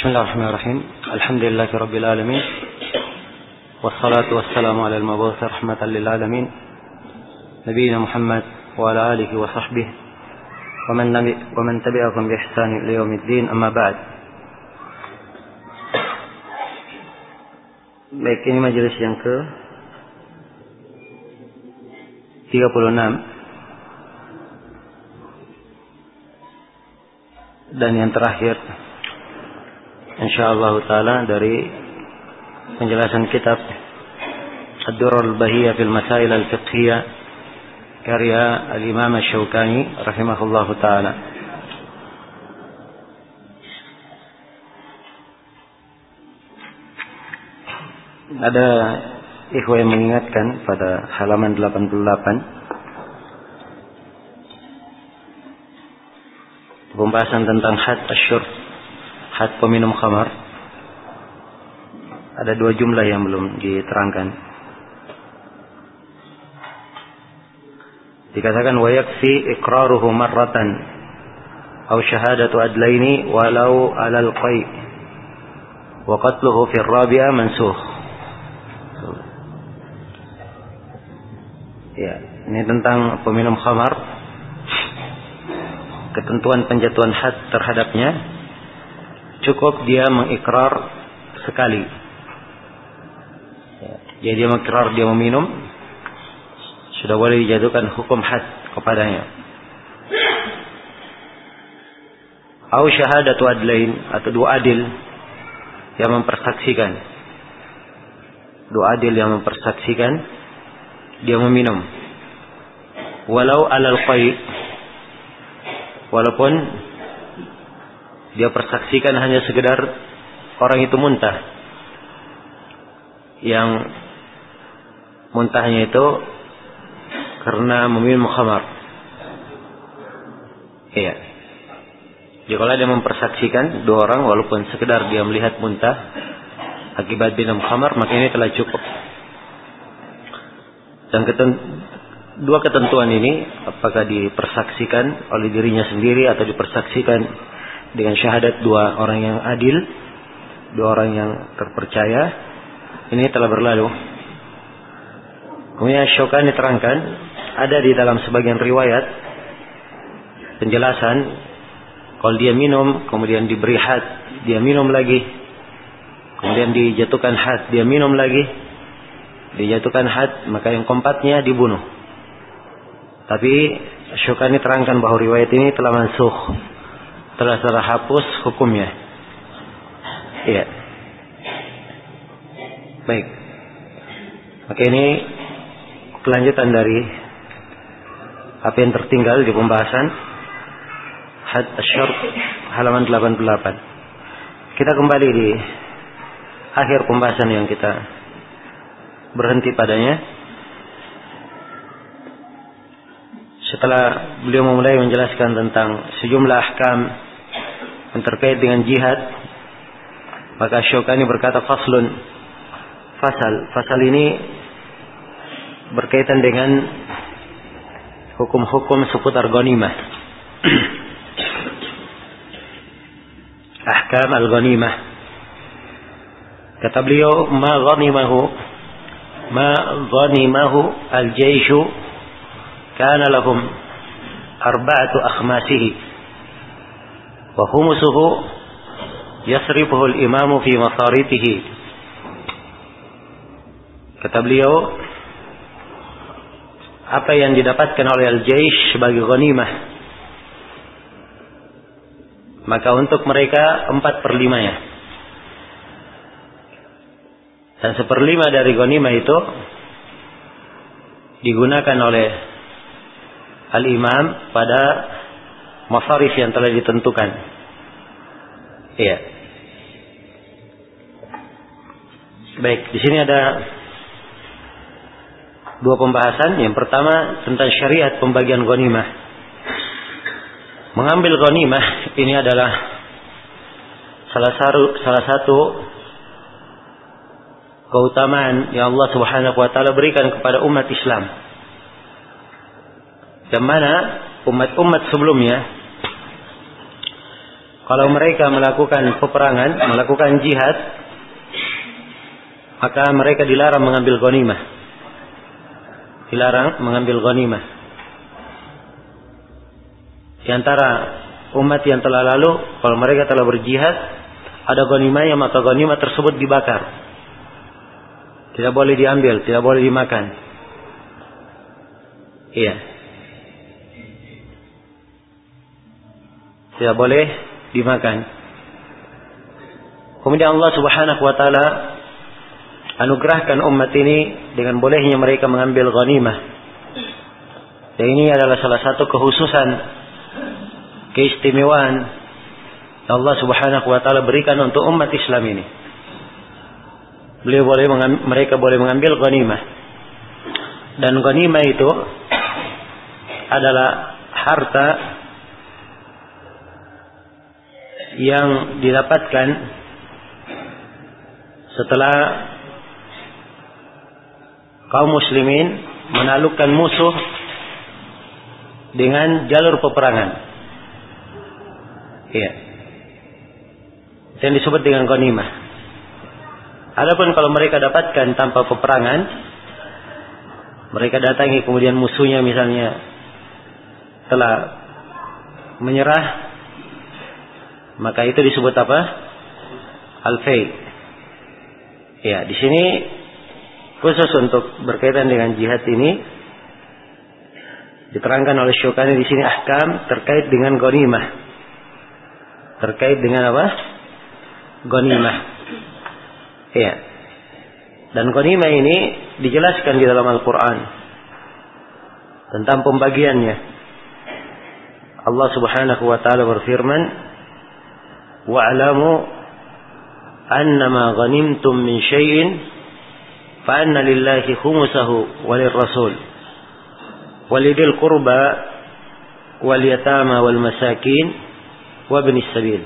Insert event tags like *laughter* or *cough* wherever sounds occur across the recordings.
بسم الله الرحمن الرحيم. الحمد لله رب العالمين. والصلاة والسلام على المبعوث رحمة للعالمين. نبينا محمد وعلى آله وصحبه ومن, ومن تبعهم بإحسان إلى يوم الدين. أما بعد. Baik, ini majelis yang ke 36 dan yang terakhir insyaallah taala dari penjelasan kitab Ad-Durrul Bahiyah fil Masail al-Fiqhiyah karya Al-Imam Asy-Syaukani rahimahullahu taala. Ada ikhwah yang mengingatkan pada halaman 88 pembahasan tentang had asyurf had peminum khamar. Ada dua jumlah yang belum diterangkan. Dikatakan wa yakfi iqraruhu marratan aw syahadatu adlaini walau alal qai wa qatluhu fi rabi'a mansukh. Ya ini tentang peminum khamar. Ketentuan penjatuhan had terhadapnya cukup dia mengikrar sekali. Ya, jadi dia mengikrar dia meminum, sudah boleh dijatuhkan hukum had kepadanya. Au syahadatu adlain atau dua adil yang mempersaksikan. Dua adil yang mempersaksikan dia meminum. Walau alal qai walaupun dia persaksikan hanya sekedar orang itu muntah. Yang muntahnya itu karena meminum khamar. Iya. Jadi kalau dia mempersaksikan dua orang walaupun sekedar dia melihat muntah akibat minum khamar maka ini telah cukup. Dan keten dua ketentuan ini apakah dipersaksikan oleh dirinya sendiri atau dipersaksikan dengan syahadat dua orang yang adil, dua orang yang terpercaya, ini telah berlalu. Kemudian Syokan diterangkan, ada di dalam sebagian riwayat penjelasan kalau dia minum kemudian diberi had dia minum lagi. Kemudian dijatuhkan had dia minum lagi. Dijatuhkan had maka yang keempatnya dibunuh. Tapi Syukani terangkan bahwa riwayat ini telah mansuh telah terhapus hukumnya. Iya. Baik. Maka ini kelanjutan dari apa yang tertinggal di pembahasan had asyar halaman 88. Kita kembali di akhir pembahasan yang kita berhenti padanya. Setelah beliau memulai menjelaskan tentang sejumlah ahkam yang terkait dengan jihad maka Syukani berkata faslun. Fasal. Fasal ini berkaitan dengan hukum-hukum seputar ghanimah. *clears throat* Ahkam al-ghanimah. Kata beliau ma ghanimahu ma ghanimahu al-jaishu kana lahum arba'atu akhmasihi wa humusuhu imamu fi masaritihi. Kata beliau apa yang didapatkan oleh al-jaish sebagai ghanimah maka untuk mereka empat per limanya dan seperlima dari ghanimah itu digunakan oleh al-imam pada masarif yang telah ditentukan. Iya. Baik, di sini ada dua pembahasan. Yang pertama tentang syariat pembagian ghanimah. Mengambil ghanimah ini adalah salah satu salah satu keutamaan yang Allah Subhanahu wa taala berikan kepada umat Islam. Yang mana umat-umat sebelumnya kalau mereka melakukan peperangan, melakukan jihad, maka mereka dilarang mengambil ghanimah. Dilarang mengambil ghanimah. Di antara umat yang telah lalu, kalau mereka telah berjihad, ada ghanimahnya maka ghanimah tersebut dibakar. Tidak boleh diambil, tidak boleh dimakan. Iya. Tidak boleh dimakan. Kemudian Allah Subhanahu wa taala anugerahkan umat ini dengan bolehnya mereka mengambil ghanimah. Dan ini adalah salah satu kekhususan keistimewaan Allah Subhanahu wa taala berikan untuk umat Islam ini. Beliau boleh mereka boleh mengambil ghanimah. Dan ghanimah itu adalah harta yang didapatkan setelah kaum muslimin menaklukkan musuh dengan jalur peperangan. Iya. Yang disebut dengan ghanimah. Adapun kalau mereka dapatkan tanpa peperangan, mereka datangi kemudian musuhnya misalnya telah menyerah maka itu disebut apa? Al-fai. Ya, di sini khusus untuk berkaitan dengan jihad ini diterangkan oleh Syukani di sini ahkam terkait dengan ghanimah. Terkait dengan apa? Ghanimah. Ya. Dan ghanimah ini dijelaskan di dalam Al-Qur'an tentang pembagiannya. Allah Subhanahu wa taala berfirman, واعلموا أنما غنمتم من شيء فأن لله خمسه وللرسول ولذي القربى واليتامى والmasakin وابن السبيل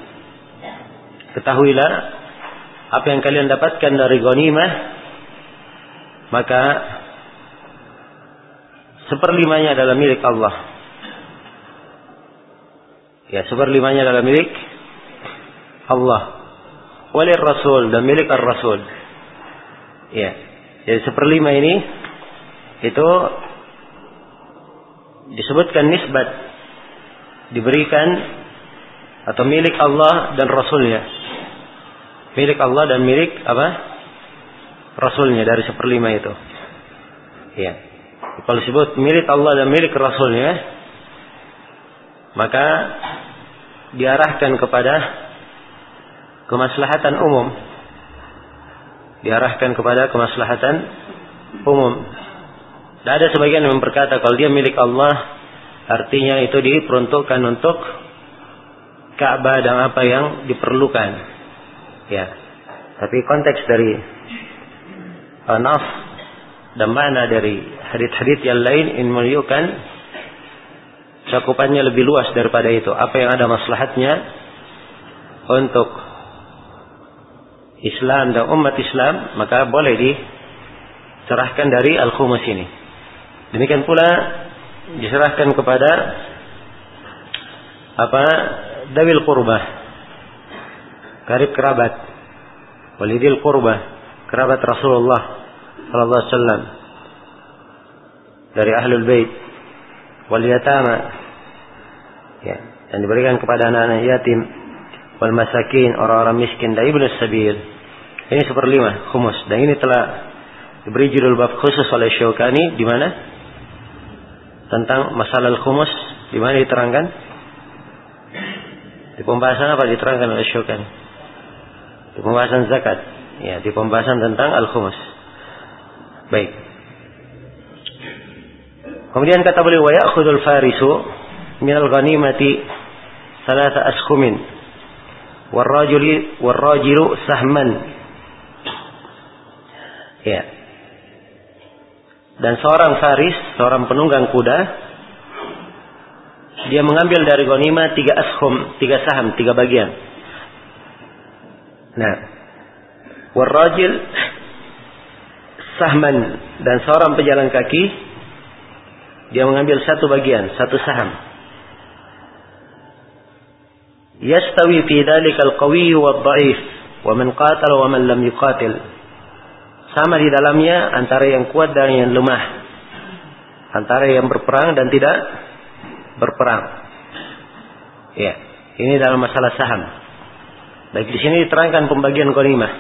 ketahuilah apa yang kalian dapatkan dari ghanimah maka seperlimanya adalah milik Allah ya seperlimanya adalah milik Allah oleh Rasul dan milik Ar-Rasul. Ya. Jadi seperlima ini itu disebutkan nisbat diberikan atau milik Allah dan Rasulnya. Milik Allah dan milik apa? Rasulnya dari seperlima itu. Ya. Kalau disebut milik Allah dan milik Rasulnya, maka diarahkan kepada kemaslahatan umum diarahkan kepada kemaslahatan umum. Dan ada sebagian yang berkata kalau dia milik Allah artinya itu diperuntukkan untuk Ka'bah dan apa yang diperlukan. Ya. Tapi konteks dari uh, naf dan mana dari hadith-hadith yang lain ini menunjukkan cakupannya lebih luas daripada itu. Apa yang ada maslahatnya untuk Islam dan umat Islam maka boleh diserahkan dari al-khumus ini. Demikian pula diserahkan kepada apa dawil qurbah. Karib kerabat. Walidil qurbah. Kerabat Rasulullah sallallahu alaihi wasallam. Dari ahlul bait. Wal yatama. Ya dan diberikan kepada anak-anak yatim. Wal masakin orang-orang miskin dan ibnu sabil ini seperlima khumus dan ini telah diberi judul bab khusus oleh Syaukani di mana? Tentang masalah khumus di mana diterangkan? Di pembahasan apa diterangkan oleh Syaukani? Di pembahasan zakat. Ya, di pembahasan tentang al-khumus. Baik. Kemudian kata beliau wa ya'khudul farisu min al-ghanimati salasa askhumin warrajuli warrajilu sahman Ya. Dan seorang faris, seorang penunggang kuda, dia mengambil dari gonima tiga ashum, tiga saham, tiga bagian. Nah, warrajil sahman dan seorang pejalan kaki dia mengambil satu bagian, satu saham. yastawi fi dhalika al-qawi wa dhaif wa man qatal wa man lam yuqatil. Sama di dalamnya antara yang kuat dan yang lemah. Antara yang berperang dan tidak berperang. Ya, ini dalam masalah saham. Baik di sini diterangkan pembagian ghanimah.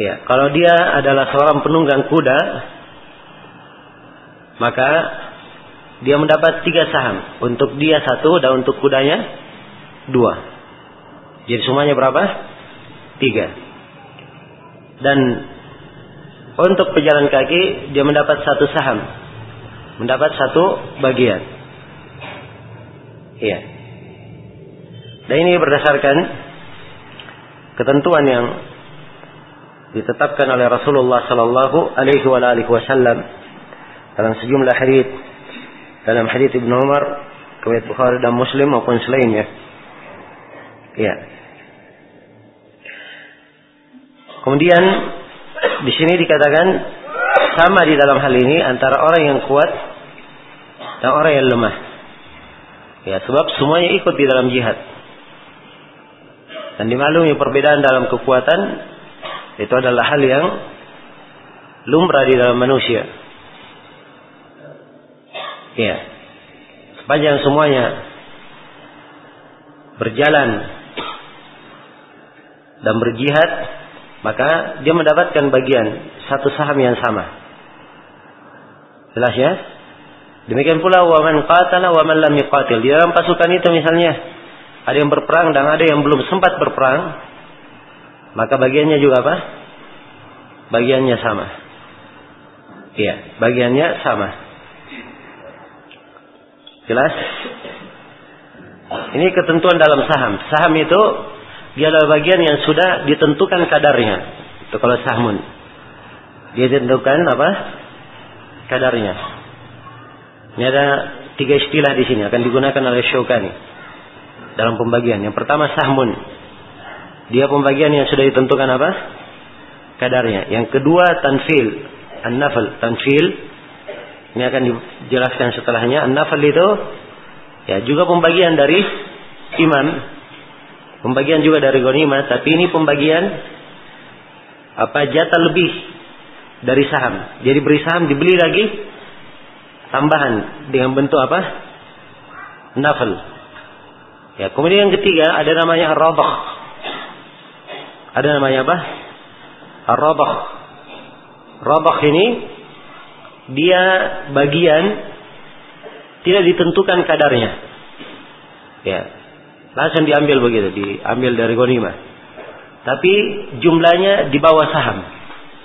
Ya, kalau dia adalah seorang penunggang kuda, maka dia mendapat tiga saham. Untuk dia satu dan untuk kudanya dua. Jadi semuanya berapa? Tiga. Dan untuk pejalan kaki dia mendapat satu saham. Mendapat satu bagian. Iya. Dan ini berdasarkan ketentuan yang ditetapkan oleh Rasulullah Sallallahu Alaihi Wasallam dalam sejumlah hadis dalam hadis Ibnu Umar riwayat Bukhari dan Muslim maupun selainnya. Ya. Kemudian di sini dikatakan sama di dalam hal ini antara orang yang kuat dan orang yang lemah. Ya, sebab semuanya ikut di dalam jihad. Dan dimaklumi perbedaan dalam kekuatan itu adalah hal yang lumrah di dalam manusia. Ya. Sepanjang semuanya berjalan dan berjihad, maka dia mendapatkan bagian satu saham yang sama. Jelas ya? Demikian pula wa man qatala wa man lam yuqatil. Di dalam pasukan itu misalnya ada yang berperang dan ada yang belum sempat berperang, maka bagiannya juga apa? Bagiannya sama. Iya, bagiannya sama. Jelas? Ini ketentuan dalam saham. Saham itu dia adalah bagian yang sudah ditentukan kadarnya. Itu kalau sahmun. Dia ditentukan apa? Kadarnya. Ini ada tiga istilah di sini akan digunakan oleh Syukani dalam pembagian. Yang pertama sahmun. Dia pembagian yang sudah ditentukan apa? Kadarnya. Yang kedua tanfil. An-nafal. Tanfil ini akan dijelaskan setelahnya. An-nafal itu ya juga pembagian dari imam. Pembagian juga dari ghanimah, tapi ini pembagian apa jatah lebih dari saham. Jadi beri saham dibeli lagi tambahan dengan bentuk apa? Nafal. Ya, kemudian yang ketiga ada namanya ar-rabah. Ada namanya apa? Ar-rabah. Rabah ini dia bagian tidak ditentukan kadarnya. Ya. Langsung diambil begitu, diambil dari ghanimah. Tapi jumlahnya di bawah saham.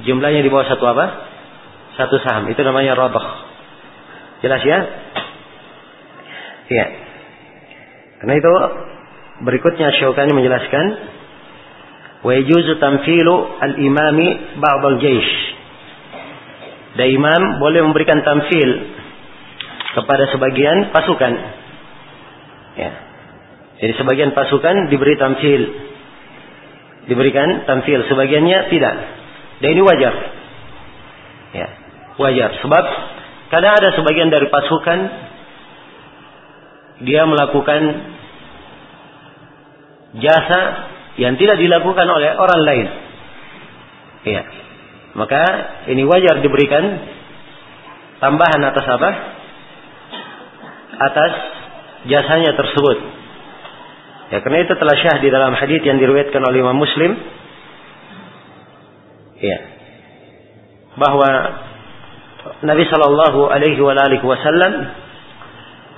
Jumlahnya di bawah satu apa? Satu saham. Itu namanya rabah. Jelas ya? Ya. Karena itu berikutnya Syaukani menjelaskan wa yajuzu tamfilu al-imami ba'd al-jaysh dan imam boleh memberikan tamfil kepada sebagian pasukan. Ya. Jadi sebagian pasukan diberi tamfil. Diberikan tamfil, sebagiannya tidak. Dan ini wajar. Ya, wajar sebab kadang ada sebagian dari pasukan dia melakukan jasa yang tidak dilakukan oleh orang lain. Ya. Maka ini wajar diberikan tambahan atas apa? Atas jasanya tersebut. Ya karena itu telah syah di dalam hadis yang diriwayatkan oleh Imam Muslim. Ya. Bahwa Nabi Shallallahu alaihi wasallam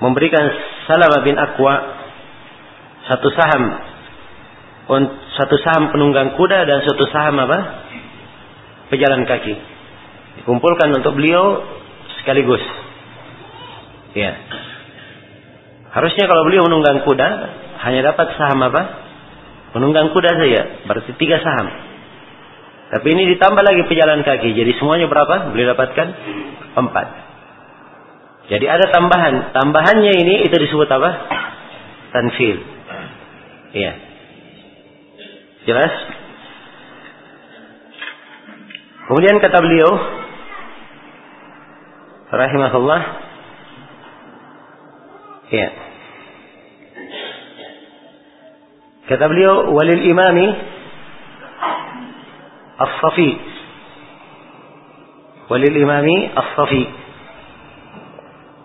memberikan Salamah bin Aqwa satu saham satu saham penunggang kuda dan satu saham apa? pejalan kaki. Dikumpulkan untuk beliau sekaligus. Ya. Harusnya kalau beliau menunggang kuda hanya dapat saham apa? Menunggang kuda saja, berarti tiga saham. Tapi ini ditambah lagi pejalan kaki, jadi semuanya berapa? Beliau dapatkan empat. Jadi ada tambahan. Tambahannya ini itu disebut apa? Tanfil. Iya. Jelas? Kemudian kata beliau rahimahullah ya Kata beliau, walil imami as-safi. Walil imami as-safi.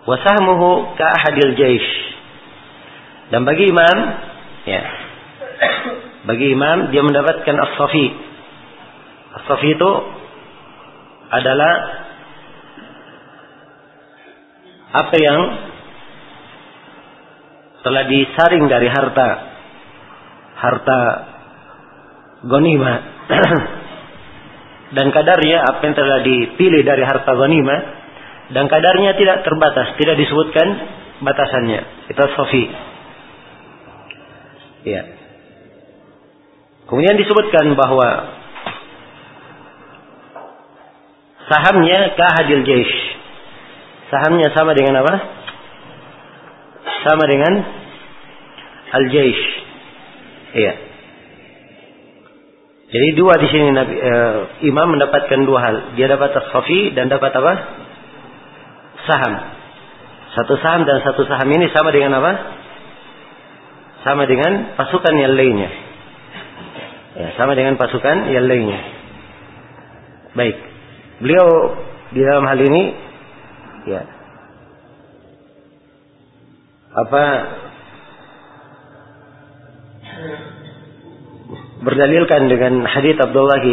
Wasahmuhu ka ahadil jaish. Dan bagi imam, ya. Bagi imam dia mendapatkan as-safi. As-safi itu adalah apa yang telah disaring dari harta harta gonima *clears throat* dan kadarnya apa yang telah dipilih dari harta gonima dan kadarnya tidak terbatas tidak disebutkan batasannya. Kita sofi. Ya. Kemudian disebutkan bahwa sahamnya kahadil jaish. Sahamnya sama dengan apa? Sama dengan al-jaish Iya. Jadi dua di sini Nabi, e, imam mendapatkan dua hal. Dia dapat safi dan dapat apa? Saham. Satu saham dan satu saham ini sama dengan apa? Sama dengan pasukan yang lainnya. Ya, sama dengan pasukan yang lainnya. Baik. Beliau di dalam hal ini ya apa berdalilkan dengan hadits Abdullah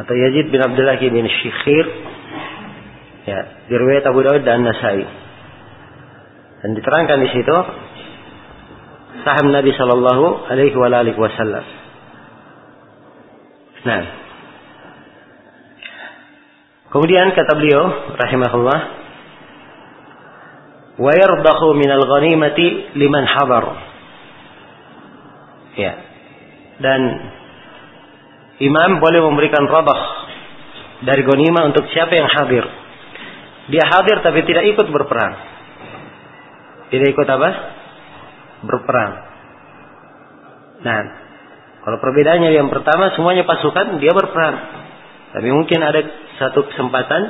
atau Yazid bin Abdullah bin Syikhir ya diriwayat Abu Dawud dan Nasai dan diterangkan di situ saham Nabi Shallallahu Alaihi Wasallam. Nah, kemudian kata beliau, rahimahullah, wa yardakhu min al-ghanimati liman hadar. Ya, dan imam boleh memberikan rabah dari gonima untuk siapa yang hadir. Dia hadir tapi tidak ikut berperang. Tidak ikut apa? Berperang. Nah, kalau perbedaannya yang pertama semuanya pasukan dia berperang. Tapi mungkin ada satu kesempatan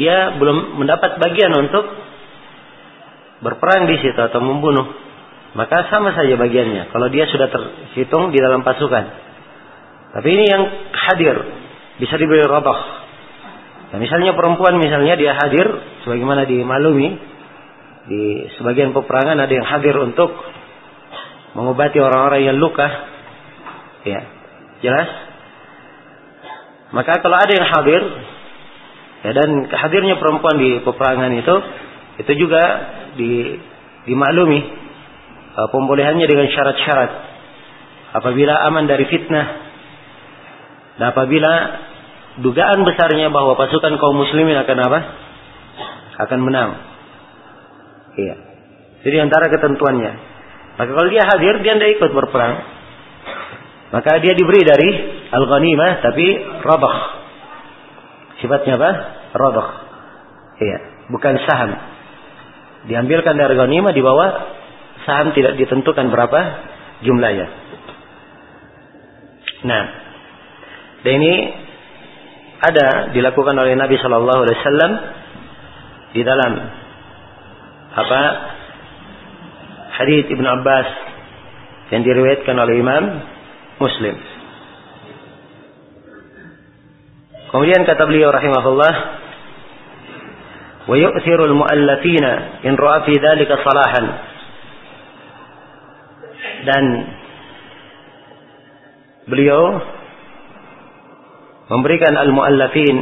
dia belum mendapat bagian untuk berperang di situ atau membunuh maka sama saja bagiannya. Kalau dia sudah terhitung di dalam pasukan. Tapi ini yang hadir bisa diberi rabah. Nah, misalnya perempuan misalnya dia hadir sebagaimana dimaklumi di sebagian peperangan ada yang hadir untuk mengobati orang-orang yang luka. Ya, jelas? Maka kalau ada yang hadir ya dan hadirnya perempuan di peperangan itu itu juga di dimaklumi pembolehannya dengan syarat-syarat. Apabila aman dari fitnah dan apabila dugaan besarnya bahwa pasukan kaum muslimin akan apa? Akan menang. Iya. Jadi antara ketentuannya. Maka kalau dia hadir, dia tidak ikut berperang. Maka dia diberi dari al-ghanimah tapi rabah. Sifatnya apa? Rabah. Iya, bukan saham. Diambilkan dari ghanimah dibawa saham tidak ditentukan berapa jumlahnya. Nah, dan ini ada dilakukan oleh Nabi Shallallahu Alaihi Wasallam di dalam apa hadits Ibn Abbas yang diriwayatkan oleh Imam Muslim. Kemudian kata beliau rahimahullah, "Wa yu'thiru al-mu'allafina in ra'a fi dhalika salahan." Dan beliau memberikan al-muallafin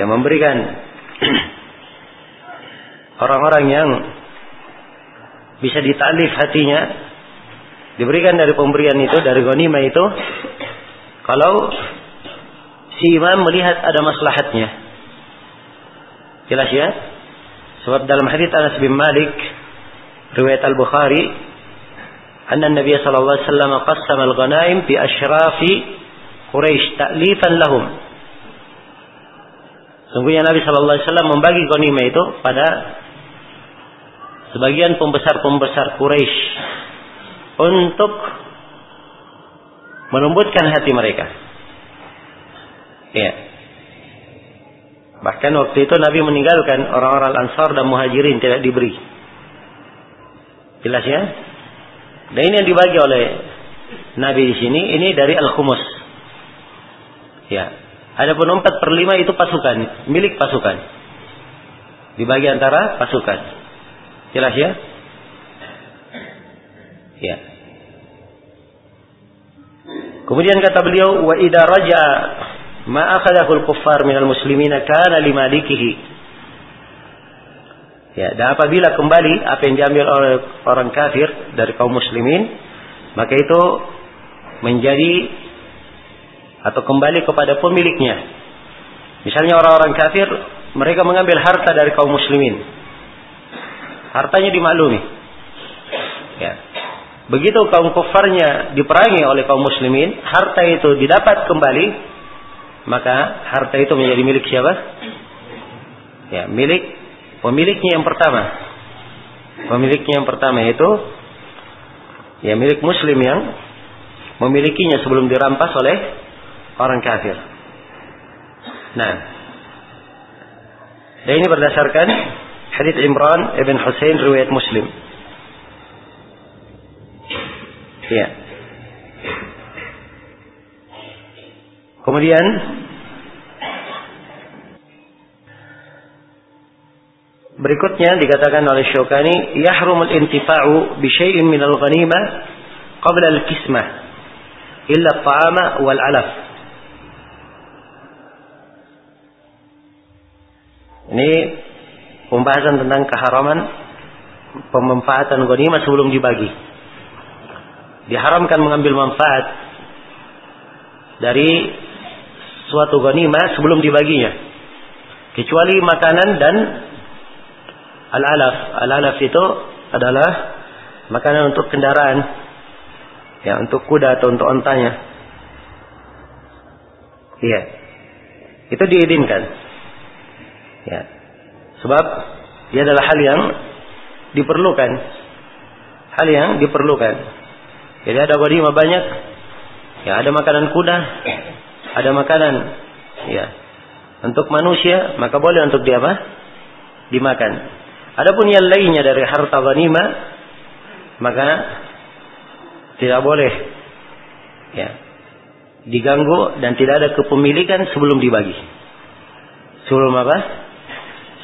yang memberikan *clears throat* orang-orang yang bisa ditalif hatinya diberikan dari pemberian itu dari ghanimah itu kalau si imam melihat ada maslahatnya. Jelas ya? Sebab dalam hadis Anas bin Malik riwayat Al-Bukhari أن النبي صلى الله عليه وسلم قسم الغنائم في أشراف Quraisy ta'lifan lahum. Sungguhnya Nabi Shallallahu Alaihi Wasallam membagi ghanimah itu pada sebagian pembesar-pembesar Quraisy untuk melembutkan hati mereka. Ya. Bahkan waktu itu Nabi meninggalkan orang-orang Ansar dan Muhajirin tidak diberi. Jelas ya? Dan ini yang dibagi oleh Nabi di sini ini dari al-khumus. Ya. Adapun empat per lima itu pasukan, milik pasukan. Dibagi antara pasukan. Jelas ya? Ya. Kemudian kata beliau, wa idza raja ma akhadahu al-kuffar muslimina kana limalikihi. Ya, dan apabila kembali apa yang diambil oleh orang kafir dari kaum muslimin, maka itu menjadi atau kembali kepada pemiliknya. Misalnya orang-orang kafir, mereka mengambil harta dari kaum muslimin. Hartanya dimaklumi. Ya. Begitu kaum kufarnya diperangi oleh kaum muslimin, harta itu didapat kembali, maka harta itu menjadi milik siapa? Ya, milik pemiliknya yang pertama. Pemiliknya yang pertama itu ya milik muslim yang memilikinya sebelum dirampas oleh orang kafir. Nah, dan ini berdasarkan hadits Imran ibn Husain riwayat Muslim. Ya. Kemudian berikutnya dikatakan oleh Syukani yahrumul intifa'u bi syai'in min al-ghanimah qabla al-kismah illa at-ta'ama wal 'alaf. Ini pembahasan tentang keharaman pemanfaatan ghanimah sebelum dibagi. Diharamkan mengambil manfaat dari suatu ghanimah sebelum dibaginya. Kecuali makanan dan al-alaf. Al-alaf itu adalah makanan untuk kendaraan. Ya, untuk kuda atau untuk ontanya. Iya. Itu diizinkan. Ya. Sebab dia adalah hal yang diperlukan. Hal yang diperlukan. Jadi ada ghanimah banyak. Ya, ada makanan kuda, ada makanan ya untuk manusia, maka boleh untuk dia apa? Dimakan. Adapun yang lainnya dari harta ghanimah maka tidak boleh ya diganggu dan tidak ada kepemilikan sebelum dibagi. Sebelum apa?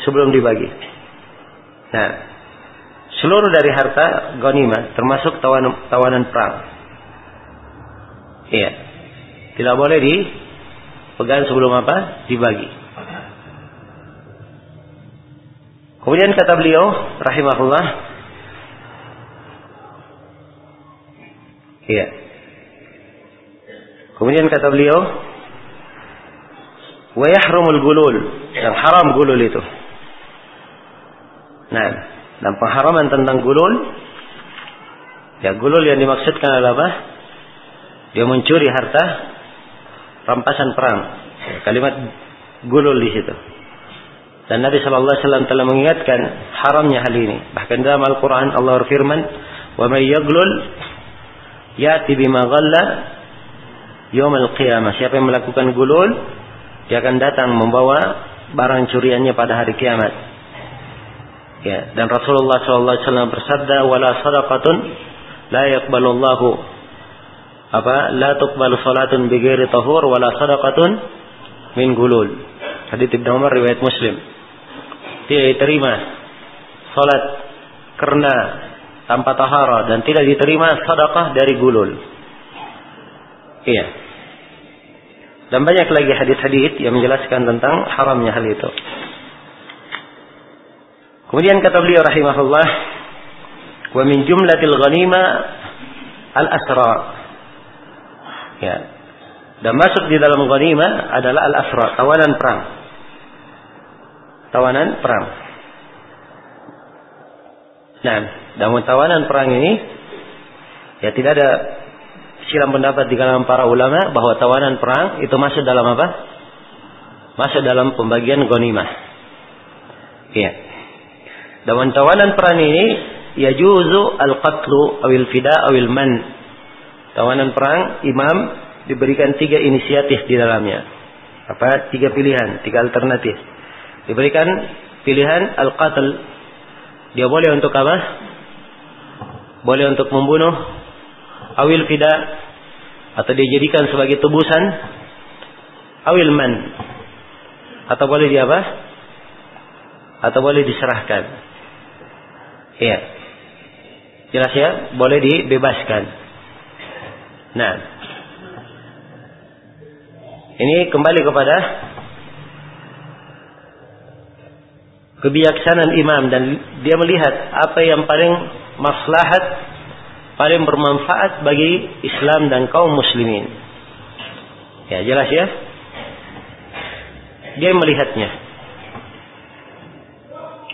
Sebelum dibagi. Nah, seluruh dari harta ghanimah termasuk tawanan, tawanan perang. Iya. Tidak boleh dipegang sebelum apa? Dibagi. Kemudian kata beliau, rahimahullah, Iya. Kemudian kata beliau, wa yahrumul gulul dan haram gulul itu. Nah, dan pengharaman tentang gulul, ya gulul yang dimaksudkan adalah apa? Dia mencuri harta rampasan perang. Kalimat gulul di situ. Dan Nabi Shallallahu Alaihi Wasallam telah mengingatkan haramnya hal ini. Bahkan dalam Al-Quran Allah berfirman, "Wa may yaglul ya'ti bima ghalla al qiyamah." Siapa yang melakukan gulul, dia akan datang membawa barang curiannya pada hari kiamat. Ya, dan Rasulullah Shallallahu Alaihi Wasallam bersabda, "Wala sadaqatun la yaqbalullahu apa la tuqbalu salatun bighairi tahur wala sadaqatun min gulul. Hadits Ibnu Umar riwayat Muslim tidak diterima salat karena tanpa tahara dan tidak diterima sedekah dari gulul. Iya. Dan banyak lagi hadis-hadis yang menjelaskan tentang haramnya hal itu. Kemudian kata beliau rahimahullah, "Wa min jumlatil ghanima al-asra." Ya. Dan masuk di dalam ghanimah adalah al-asra, tawanan perang tawanan perang. Nah, dalam tawanan perang ini ya tidak ada silam pendapat di kalangan para ulama bahwa tawanan perang itu masuk dalam apa? Masuk dalam pembagian ghanimah. Iya. Dalam tawanan perang ini ya juzu al-qatlu awil fida awil man. Tawanan perang imam diberikan tiga inisiatif di dalamnya. Apa? Tiga pilihan, tiga alternatif diberikan pilihan al-qatl. Dia boleh untuk apa? Boleh untuk membunuh awil fida atau dijadikan sebagai tebusan awil man. Atau boleh di apa? Atau boleh diserahkan. Iya. Jelas ya? Boleh dibebaskan. Nah. Ini kembali kepada kebijaksanaan imam dan dia melihat apa yang paling maslahat paling bermanfaat bagi Islam dan kaum muslimin. Ya, jelas ya? Dia melihatnya.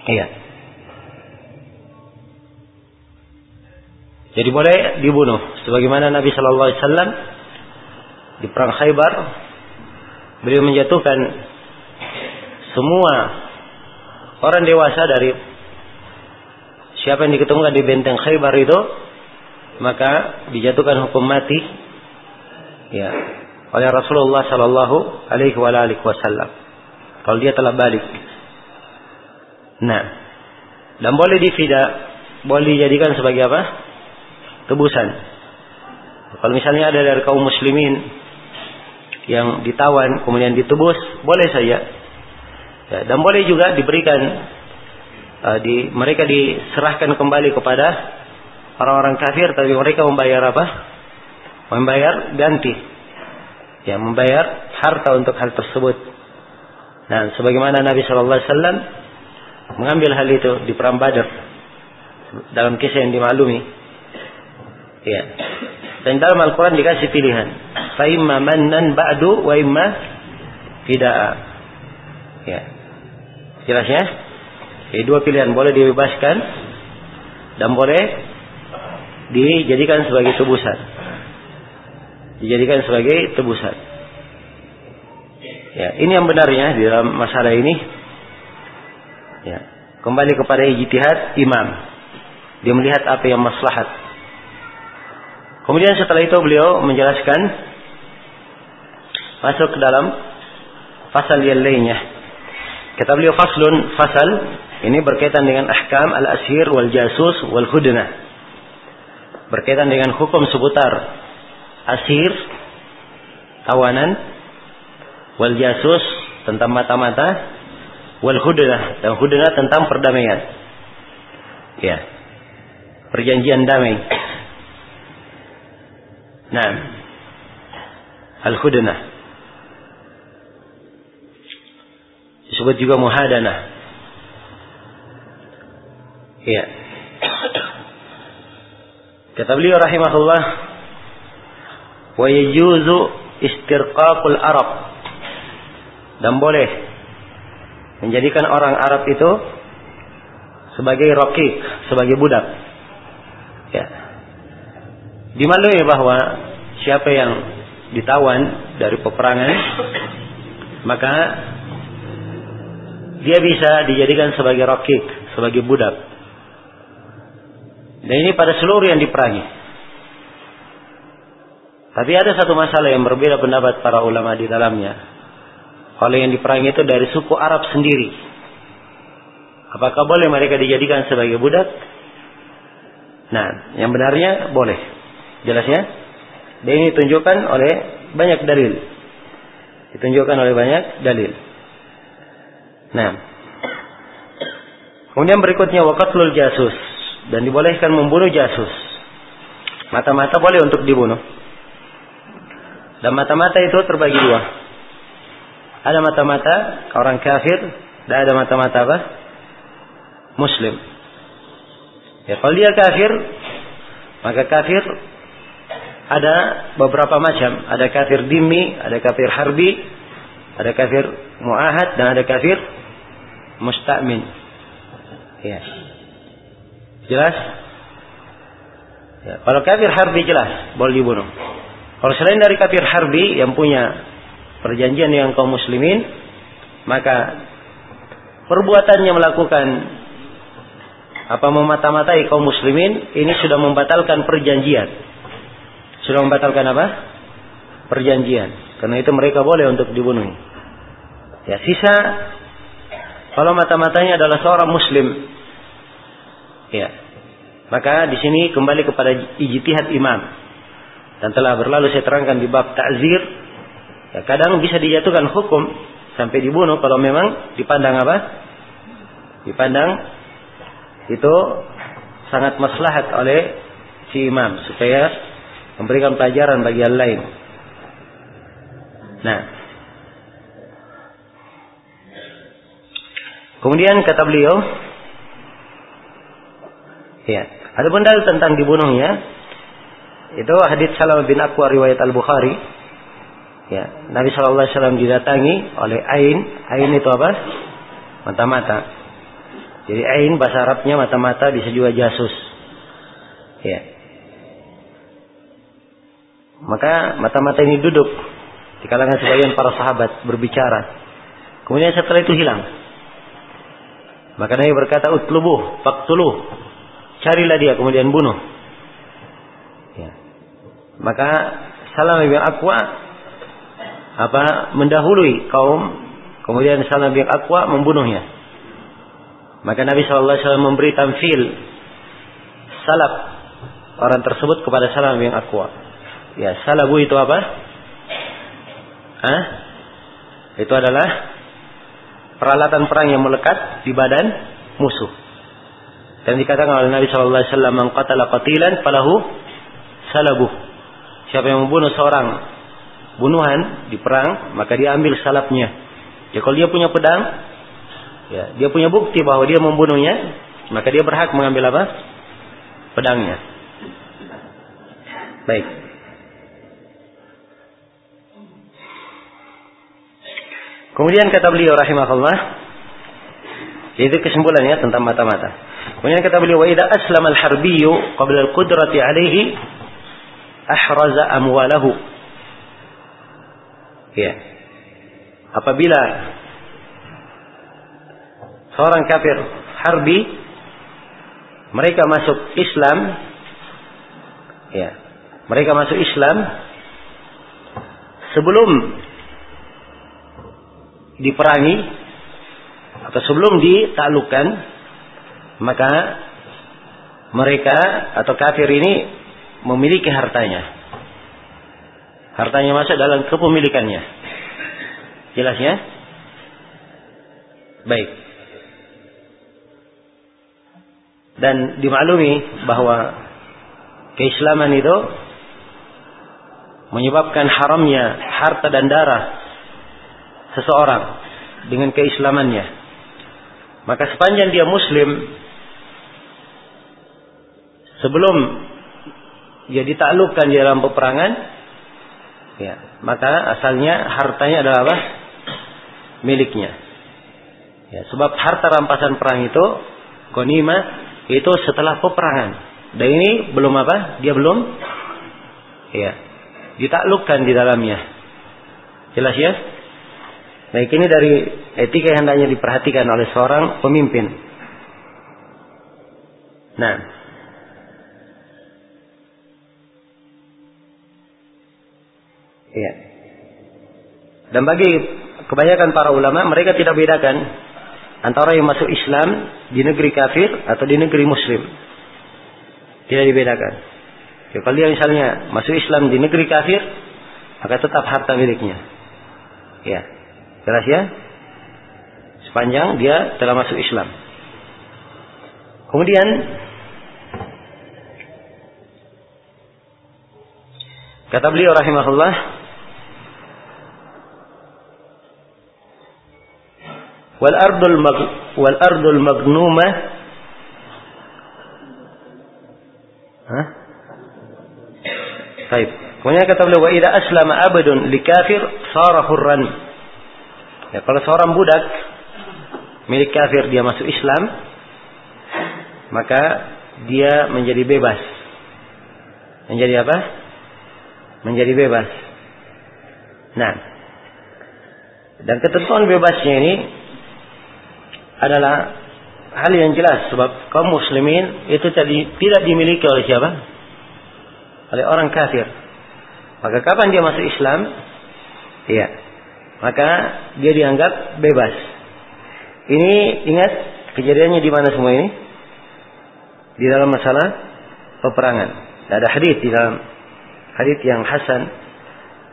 Iya. Jadi boleh dibunuh sebagaimana Nabi Shallallahu alaihi wasallam di perang Khaybar beliau menjatuhkan semua orang dewasa dari siapa yang diketemukan di benteng Khaybar itu maka dijatuhkan hukum mati ya oleh Rasulullah Shallallahu Alaihi Wasallam kalau dia telah balik. Nah, dan boleh difida, boleh dijadikan sebagai apa? Tebusan. Kalau misalnya ada dari kaum muslimin yang ditawan kemudian ditebus, boleh saja. Ya, dan boleh juga diberikan uh, di mereka diserahkan kembali kepada orang-orang kafir tapi mereka membayar apa? Membayar ganti. Ya, membayar harta untuk hal tersebut. Nah, sebagaimana Nabi Shallallahu Alaihi Wasallam mengambil hal itu di perang Badar dalam kisah yang dimaklumi. Ya. Dan dalam Al-Quran dikasih pilihan. Fa'imma mannan ba'du wa imma fida'a. Ya. Jelas ya? Jadi dua pilihan. Boleh dibebaskan. Dan boleh dijadikan sebagai tebusan. Dijadikan sebagai tebusan. Ya, ini yang benarnya di dalam masalah ini. Ya, kembali kepada ijtihad imam. Dia melihat apa yang maslahat. Kemudian setelah itu beliau menjelaskan masuk ke dalam pasal yang lainnya. Kata beliau faslun fasal ini berkaitan dengan ahkam al-asir wal jasus wal hudnah berkaitan dengan hukum seputar asir, tawanan, wal jasus tentang mata-mata, wal hudnah dan hudnah tentang perdamaian. Ya. Perjanjian damai. Nah. Al-hudnah. Disebut juga muhadanah. Ya. Kata beliau rahimahullah, wa yajuzu istirqaqul Arab. Dan boleh menjadikan orang Arab itu sebagai rokik, sebagai budak. Ya. Dimaklumi bahwa siapa yang ditawan dari peperangan, maka dia bisa dijadikan sebagai rokik, sebagai budak. Dan ini pada seluruh yang diperangi. Tapi ada satu masalah yang berbeda pendapat para ulama di dalamnya. Kalau yang diperangi itu dari suku Arab sendiri. Apakah boleh mereka dijadikan sebagai budak? Nah, yang benarnya boleh. Jelasnya? Dan ini ditunjukkan oleh banyak dalil. Ditunjukkan oleh banyak dalil. Nah. Kemudian berikutnya waqatlul jasus dan dibolehkan membunuh jasus. Mata-mata boleh untuk dibunuh. Dan mata-mata itu terbagi dua. Ada mata-mata orang kafir dan ada mata-mata apa? Muslim. Ya, kalau dia kafir, maka kafir ada beberapa macam. Ada kafir dimi, ada kafir harbi, ada kafir muahad, dan ada kafir musta'min. Ya. Jelas? Ya, kalau kafir harbi jelas, boleh dibunuh. Kalau selain dari kafir harbi yang punya perjanjian dengan kaum muslimin, maka perbuatannya melakukan apa memata-matai kaum muslimin ini sudah membatalkan perjanjian. Sudah membatalkan apa? Perjanjian. Karena itu mereka boleh untuk dibunuh. Ya, sisa kalau mata-matanya adalah seorang muslim. Ya, maka di sini kembali kepada ijtihad imam. Dan telah berlalu saya terangkan di bab takzir. Ya, kadang bisa dijatuhkan hukum sampai dibunuh kalau memang dipandang apa? Dipandang itu sangat maslahat oleh si imam supaya memberikan pelajaran bagi yang lain. Nah, kemudian kata beliau, ya, ada benda tentang dibunuhnya. Itu hadits Salam bin Aqwa riwayat Al Bukhari. Ya, Nabi Shallallahu Alaihi Wasallam didatangi oleh Ain. Ain itu apa? Mata-mata. Jadi Ain bahasa Arabnya mata-mata bisa juga jasus. Ya. Maka mata-mata ini duduk di kalangan sebagian para sahabat berbicara. Kemudian setelah itu hilang. Maka Nabi berkata, "Utlubuh, faktuluh." Carilah dia kemudian bunuh. Ya. Maka Salam bin Aqwa apa mendahului kaum kemudian Salam bin Aqwa membunuhnya. Maka Nabi SAW memberi tamfil salab orang tersebut kepada Salam bin Aqwa. Ya, salabu itu apa? Hah? Itu adalah peralatan perang yang melekat di badan musuh. Dan dikatakan oleh Nabi Shallallahu Alaihi Wasallam, "Mengqatala qatilan salabuh." Siapa yang membunuh seorang bunuhan di perang, maka dia ambil salapnya. Ya kalau dia punya pedang, ya dia punya bukti bahwa dia membunuhnya, maka dia berhak mengambil apa? Pedangnya. Baik. Kemudian kata beliau rahimahullah, itu kesimpulannya tentang mata-mata. Kemudian kata beliau, wa idza aslama al-harbiyyu qabla al-qudrati alayhi ahraza amwalahu. Ya. Apabila seorang kafir harbi mereka masuk Islam ya mereka masuk Islam sebelum diperangi atau sebelum ditaklukkan maka mereka atau kafir ini memiliki hartanya. Hartanya masuk dalam kepemilikannya. Jelas ya? Baik. Dan dimaklumi bahwa keislaman itu menyebabkan haramnya harta dan darah seseorang dengan keislamannya. Maka sepanjang dia muslim sebelum dia ditaklukkan di dalam peperangan ya, maka asalnya hartanya adalah apa? miliknya. Ya, sebab harta rampasan perang itu konima itu setelah peperangan. Dan ini belum apa? Dia belum ya, ditaklukkan di dalamnya. Jelas ya? Baik ini dari etika yang hendaknya diperhatikan oleh seorang pemimpin. Nah, Iya. Dan bagi kebanyakan para ulama mereka tidak bedakan antara yang masuk Islam di negeri kafir atau di negeri muslim. Tidak dibedakan. Ya, kalau dia misalnya masuk Islam di negeri kafir, maka tetap harta miliknya. Ya. Jelas ya? Sepanjang dia telah masuk Islam. Kemudian kata beliau rahimahullah wal ardul mag wal ardul magnuma Hah? Baik. Kemudian kata beliau wa idza aslama abadun likafir sara hurran. Ya, kalau seorang budak milik kafir dia masuk Islam, maka dia menjadi bebas. Menjadi apa? Menjadi bebas. Nah, dan ketentuan bebasnya ini adalah hal yang jelas sebab kaum muslimin itu tidak dimiliki oleh siapa? Oleh orang kafir. Maka kapan dia masuk Islam? Iya, maka dia dianggap bebas. Ini ingat kejadiannya di mana semua ini? Di dalam masalah peperangan. Ada hadis di dalam hadis yang hasan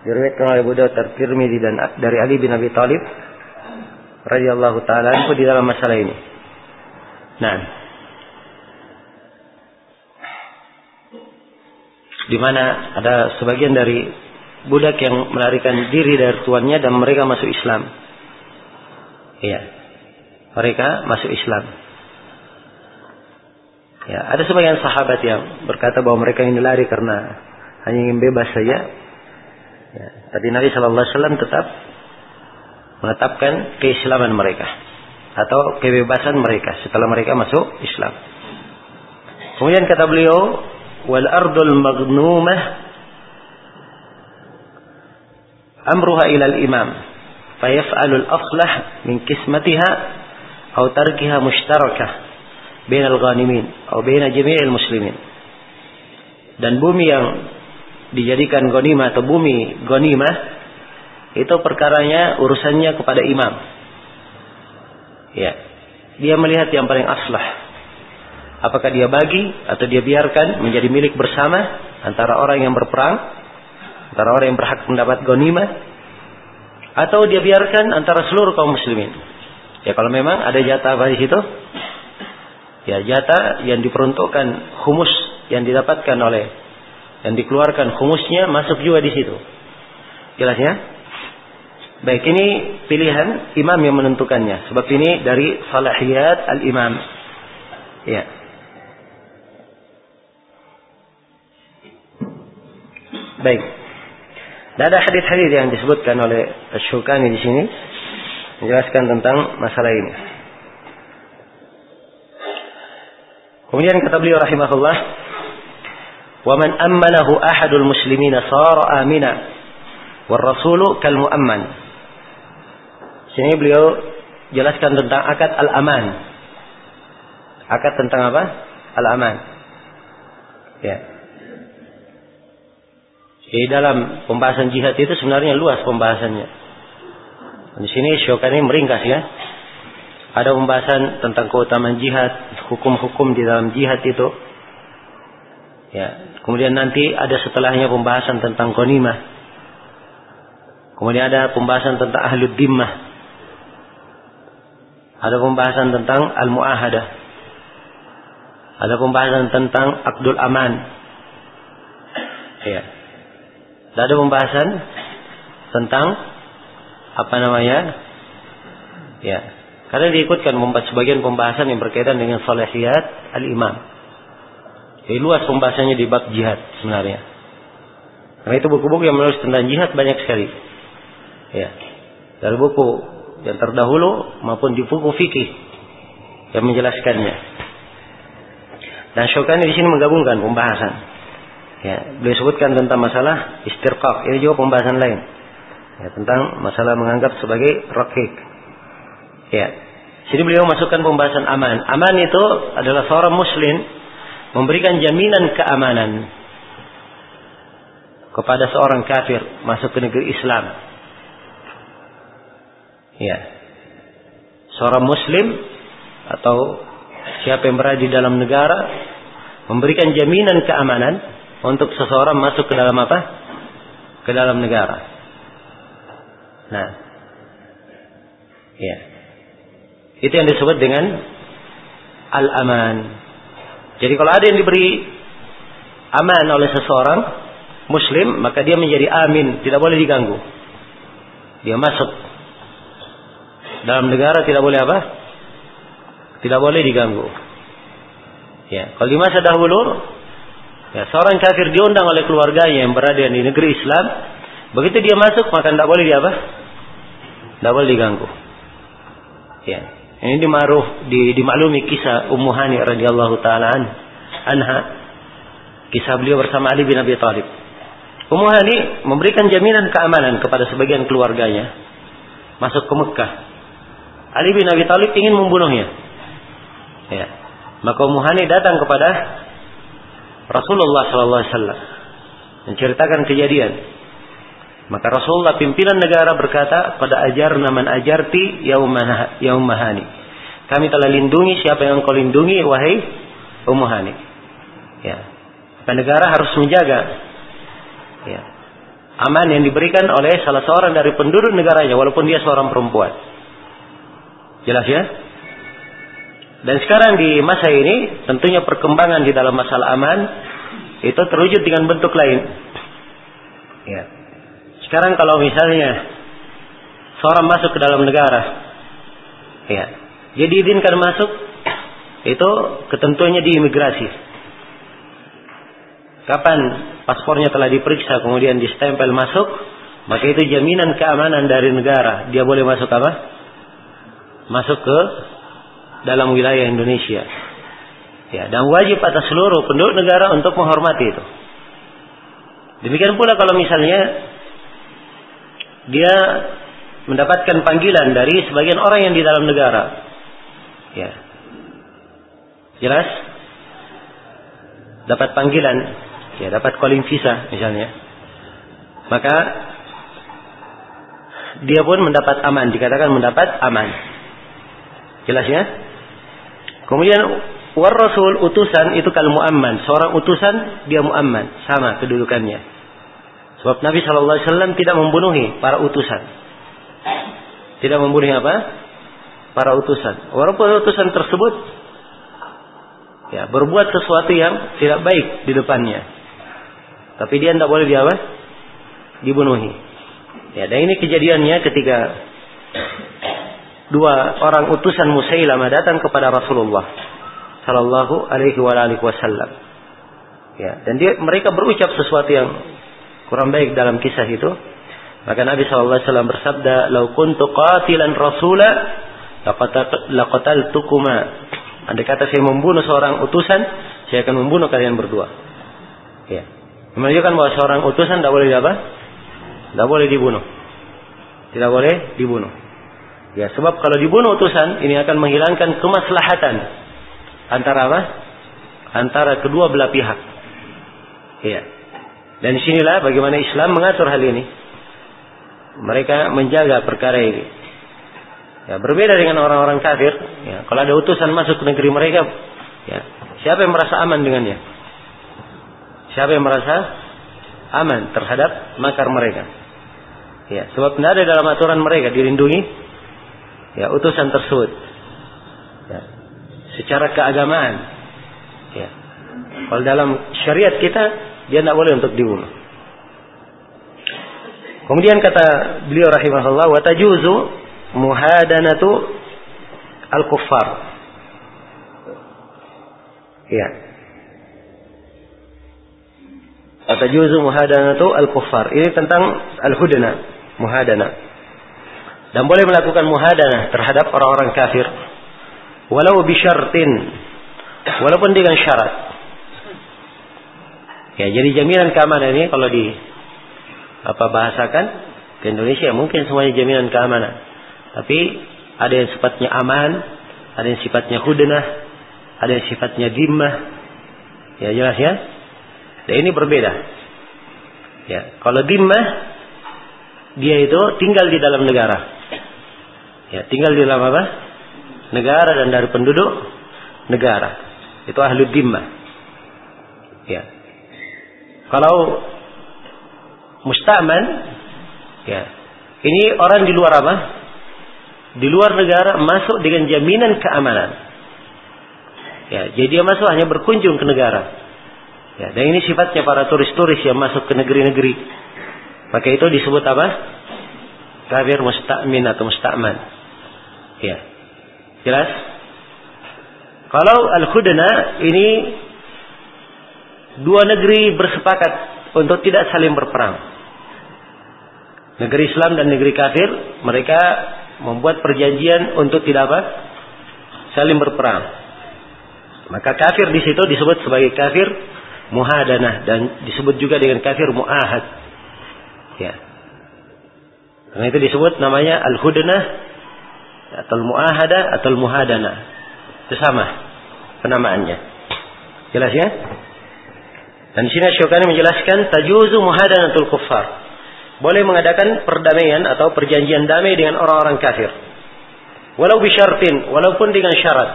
diriwayatkan oleh Abu Dawud Tirmidzi dan dari Ali bin Abi Thalib radhiyallahu taala di dalam masalah ini. Nah, di mana ada sebagian dari budak yang melarikan diri dari tuannya dan mereka masuk Islam. Iya. Mereka masuk Islam. Ya, ada sebagian sahabat yang berkata bahwa mereka ini lari karena hanya ingin bebas saja. Ya, tapi Nabi Shallallahu Alaihi Wasallam tetap menetapkan keislaman mereka atau kebebasan mereka setelah mereka masuk Islam. Kemudian kata beliau, wal ardul maghnumah amruha ila al imam fayaf'alu al aflah min kismatiha atau tarkiha mushtarakah bainal ghanimin atau baina jami'il muslimin. Dan bumi yang dijadikan ghanimah atau bumi ghanimah itu perkaranya urusannya kepada imam. Ya. Dia melihat yang paling aslah. Apakah dia bagi atau dia biarkan menjadi milik bersama antara orang yang berperang, antara orang yang berhak mendapat ghanimah atau dia biarkan antara seluruh kaum muslimin. Ya kalau memang ada jatah di situ, ya jatah yang diperuntukkan humus yang didapatkan oleh yang dikeluarkan humusnya masuk juga di situ. Jelas ya? Baik ini pilihan imam yang menentukannya. Sebab ini dari salahiyat al-imam. Ya. Baik. Dan ada hadis-hadis yang disebutkan oleh Syukani di sini menjelaskan tentang masalah ini. Kemudian kata beliau rahimahullah, "Wa man ammanahu ahadul muslimina sara amina war rasulu kal muamman." Sini beliau jelaskan tentang akad al-aman. Akad tentang apa? Al-aman. Ya. Di dalam pembahasan jihad itu sebenarnya luas pembahasannya. Di sini Syukani meringkas ya. Ada pembahasan tentang keutamaan jihad, hukum-hukum di dalam jihad itu. Ya, kemudian nanti ada setelahnya pembahasan tentang konimah. Kemudian ada pembahasan tentang ahlud dimmah. Ada pembahasan tentang al-muahadah. Ada pembahasan tentang akdul aman. Ya. Dan ada pembahasan tentang apa namanya? Ya, karena diikutkan sebagian pembahasan yang berkaitan dengan salihiyat al-imam. Jadi luas pembahasannya di bab jihad sebenarnya. Karena itu buku-buku yang menulis tentang jihad banyak sekali. Ya. Dari buku yang terdahulu maupun di buku fikih yang menjelaskannya. Dan Syukani di sini menggabungkan pembahasan. Ya, beliau sebutkan tentang masalah istirqaq. Ini juga pembahasan lain. Ya, tentang masalah menganggap sebagai rakik. Ya. Jadi beliau masukkan pembahasan aman. Aman itu adalah seorang muslim memberikan jaminan keamanan kepada seorang kafir masuk ke negeri Islam. Ya. Seorang muslim atau siapa yang berada di dalam negara memberikan jaminan keamanan untuk seseorang masuk ke dalam apa? Ke dalam negara. Nah. Ya. Itu yang disebut dengan al-aman. Jadi kalau ada yang diberi aman oleh seseorang muslim, maka dia menjadi amin, tidak boleh diganggu. Dia masuk dalam negara tidak boleh apa? Tidak boleh diganggu. Ya, kalau di masa dahulu ya, seorang kafir diundang oleh keluarganya yang berada di negeri Islam, begitu dia masuk maka tidak boleh dia apa? Tidak boleh diganggu. Ya. Ini dimaruh, di, dimaklumi kisah Ummu Hani radhiyallahu taala anha. Kisah beliau bersama Ali bin Abi Thalib. Ummu Hani memberikan jaminan keamanan kepada sebagian keluarganya masuk ke Mekah. Ali bin Abi Thalib ingin membunuhnya. Ya. Maka Ummu Hani datang kepada Rasulullah sallallahu alaihi menceritakan kejadian. Maka Rasulullah pimpinan negara berkata pada ajar naman ajarti yaumahani. Kami telah lindungi siapa yang engkau lindungi wahai umahani. Ya. Maka negara harus menjaga Ya. Aman yang diberikan oleh salah seorang dari penduduk negaranya walaupun dia seorang perempuan. Jelas ya? Dan sekarang di masa ini tentunya perkembangan di dalam masalah aman itu terwujud dengan bentuk lain. Ya. Sekarang kalau misalnya seorang masuk ke dalam negara, ya, jadi izinkan masuk, itu ketentuannya di imigrasi. Kapan paspornya telah diperiksa kemudian distempel masuk, maka itu jaminan keamanan dari negara. Dia boleh masuk apa? Masuk ke dalam wilayah Indonesia. Ya, dan wajib atas seluruh penduduk negara untuk menghormati itu. Demikian pula kalau misalnya dia mendapatkan panggilan dari sebagian orang yang di dalam negara. Ya. Jelas? Dapat panggilan, ya dapat calling visa misalnya. Maka dia pun mendapat aman, dikatakan mendapat aman. Jelas ya? Kemudian war rasul utusan itu kalau muamman, seorang utusan dia muamman, sama kedudukannya. Sebab Nabi Wasallam tidak membunuhi para utusan. Tidak membunuh apa? Para utusan. Walaupun utusan tersebut ya berbuat sesuatu yang tidak baik di depannya. Tapi dia tidak boleh dia apa? Dibunuhi. Ya, dan ini kejadiannya ketika dua orang utusan Musailamah datang kepada Rasulullah sallallahu alaihi wasallam. Ya, dan dia mereka berucap sesuatu yang kurang baik dalam kisah itu. Maka Nabi sallallahu alaihi wasallam bersabda, "Lau kuntu qatilan rasula laqataltukuma." Andai kata saya membunuh seorang utusan, saya akan membunuh kalian berdua. Ya. Menunjukkan bahwa seorang utusan tidak boleh apa? Tidak boleh dibunuh. Tidak boleh dibunuh. Ya, sebab kalau dibunuh utusan ini akan menghilangkan kemaslahatan antara apa? Antara kedua belah pihak. Ya. Dan sinilah bagaimana Islam mengatur hal ini. Mereka menjaga perkara ini. Ya, berbeda dengan orang-orang kafir. Ya, kalau ada utusan masuk ke negeri mereka, ya, siapa yang merasa aman dengannya? Siapa yang merasa aman terhadap makar mereka? Ya, sebab tidak ada dalam aturan mereka dilindungi ya utusan tersebut. Ya, secara keagamaan. Ya. Kalau dalam syariat kita dia tidak boleh untuk dibunuh. Kemudian kata beliau rahimahullah wa tajuzu muhadanatu al kuffar ya. Wa tajuzu muhadanatu al kuffar ini tentang al hudna muhadana dan boleh melakukan muhadanah terhadap orang-orang kafir. Walau bisyartin. Walaupun dengan syarat. Ya jadi jaminan keamanan ini kalau di apa bahasakan ke Indonesia mungkin semuanya jaminan keamanan. Tapi ada yang sifatnya aman ada yang sifatnya hudnah ada yang sifatnya dimmah. Ya jelas ya? Dan ini berbeda. Ya kalau dimmah dia itu tinggal di dalam negara Ya, tinggal di dalam apa? Negara dan dari penduduk negara. Itu ahlu dimma. Ya. Kalau mustaman, ya. Ini orang di luar apa? Di luar negara masuk dengan jaminan keamanan. Ya, jadi dia masuk hanya berkunjung ke negara. Ya, dan ini sifatnya para turis-turis yang masuk ke negeri-negeri. Maka itu disebut apa? Kafir musta'min atau musta'man. Ya. Jelas? Kalau Al-Khudna ini dua negeri bersepakat untuk tidak saling berperang. Negeri Islam dan negeri kafir, mereka membuat perjanjian untuk tidak apa? Saling berperang. Maka kafir di situ disebut sebagai kafir muhadanah dan disebut juga dengan kafir muahad. Ya. Karena itu disebut namanya al-hudnah atau muahada atau muhadana. Itu sama penamaannya. Jelas ya? Dan di sini Syukani menjelaskan tajuzu muhadanatul kuffar. Boleh mengadakan perdamaian atau perjanjian damai dengan orang-orang kafir. Walau bisyartin, walaupun dengan syarat.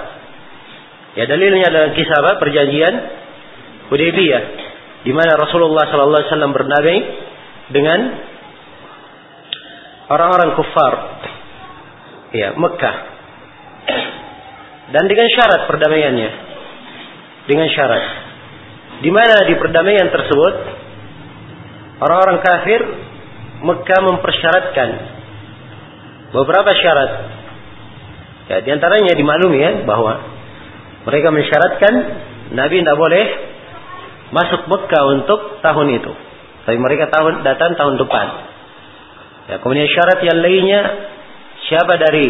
Ya dalilnya adalah kisah apa? Perjanjian Hudaybiyah di mana Rasulullah sallallahu alaihi wasallam berdamai dengan orang-orang kufar ya Mekah. Dan dengan syarat perdamaiannya. Dengan syarat. Di mana di perdamaian tersebut orang-orang kafir Mekah mempersyaratkan beberapa syarat. Ya di antaranya dimaklumi ya bahwa mereka mensyaratkan Nabi tidak boleh masuk Mekah untuk tahun itu. Tapi mereka tahun datang tahun depan. Ya, kemudian syarat yang lainnya siapa dari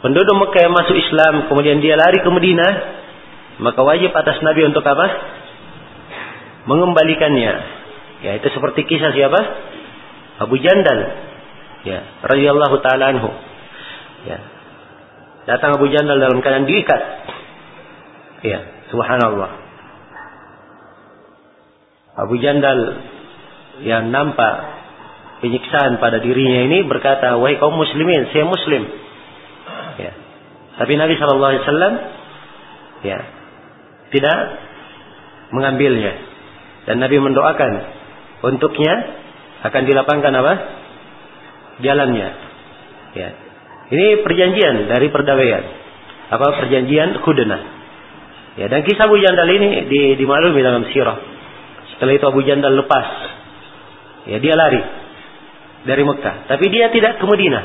penduduk Mekah yang masuk Islam kemudian dia lari ke Madinah maka wajib atas Nabi untuk apa? Mengembalikannya. Ya, itu seperti kisah siapa? Abu Jandal. Ya, radhiyallahu taala anhu. Ya. Datang Abu Jandal dalam keadaan diikat. Ya, subhanallah. Abu Jandal yang nampak penyiksaan pada dirinya ini berkata, wahai kaum muslimin, saya muslim. Ya. Tapi Nabi Shallallahu Alaihi Wasallam ya tidak mengambilnya dan Nabi mendoakan untuknya akan dilapangkan apa jalannya. Ya. Ini perjanjian dari perdamaian. Apa perjanjian Hudna. Ya, dan kisah Abu Jandal ini di, dimaklumi dalam sirah. Setelah itu Abu Jandal lepas. Ya, dia lari dari Mekah. Tapi dia tidak ke Madinah.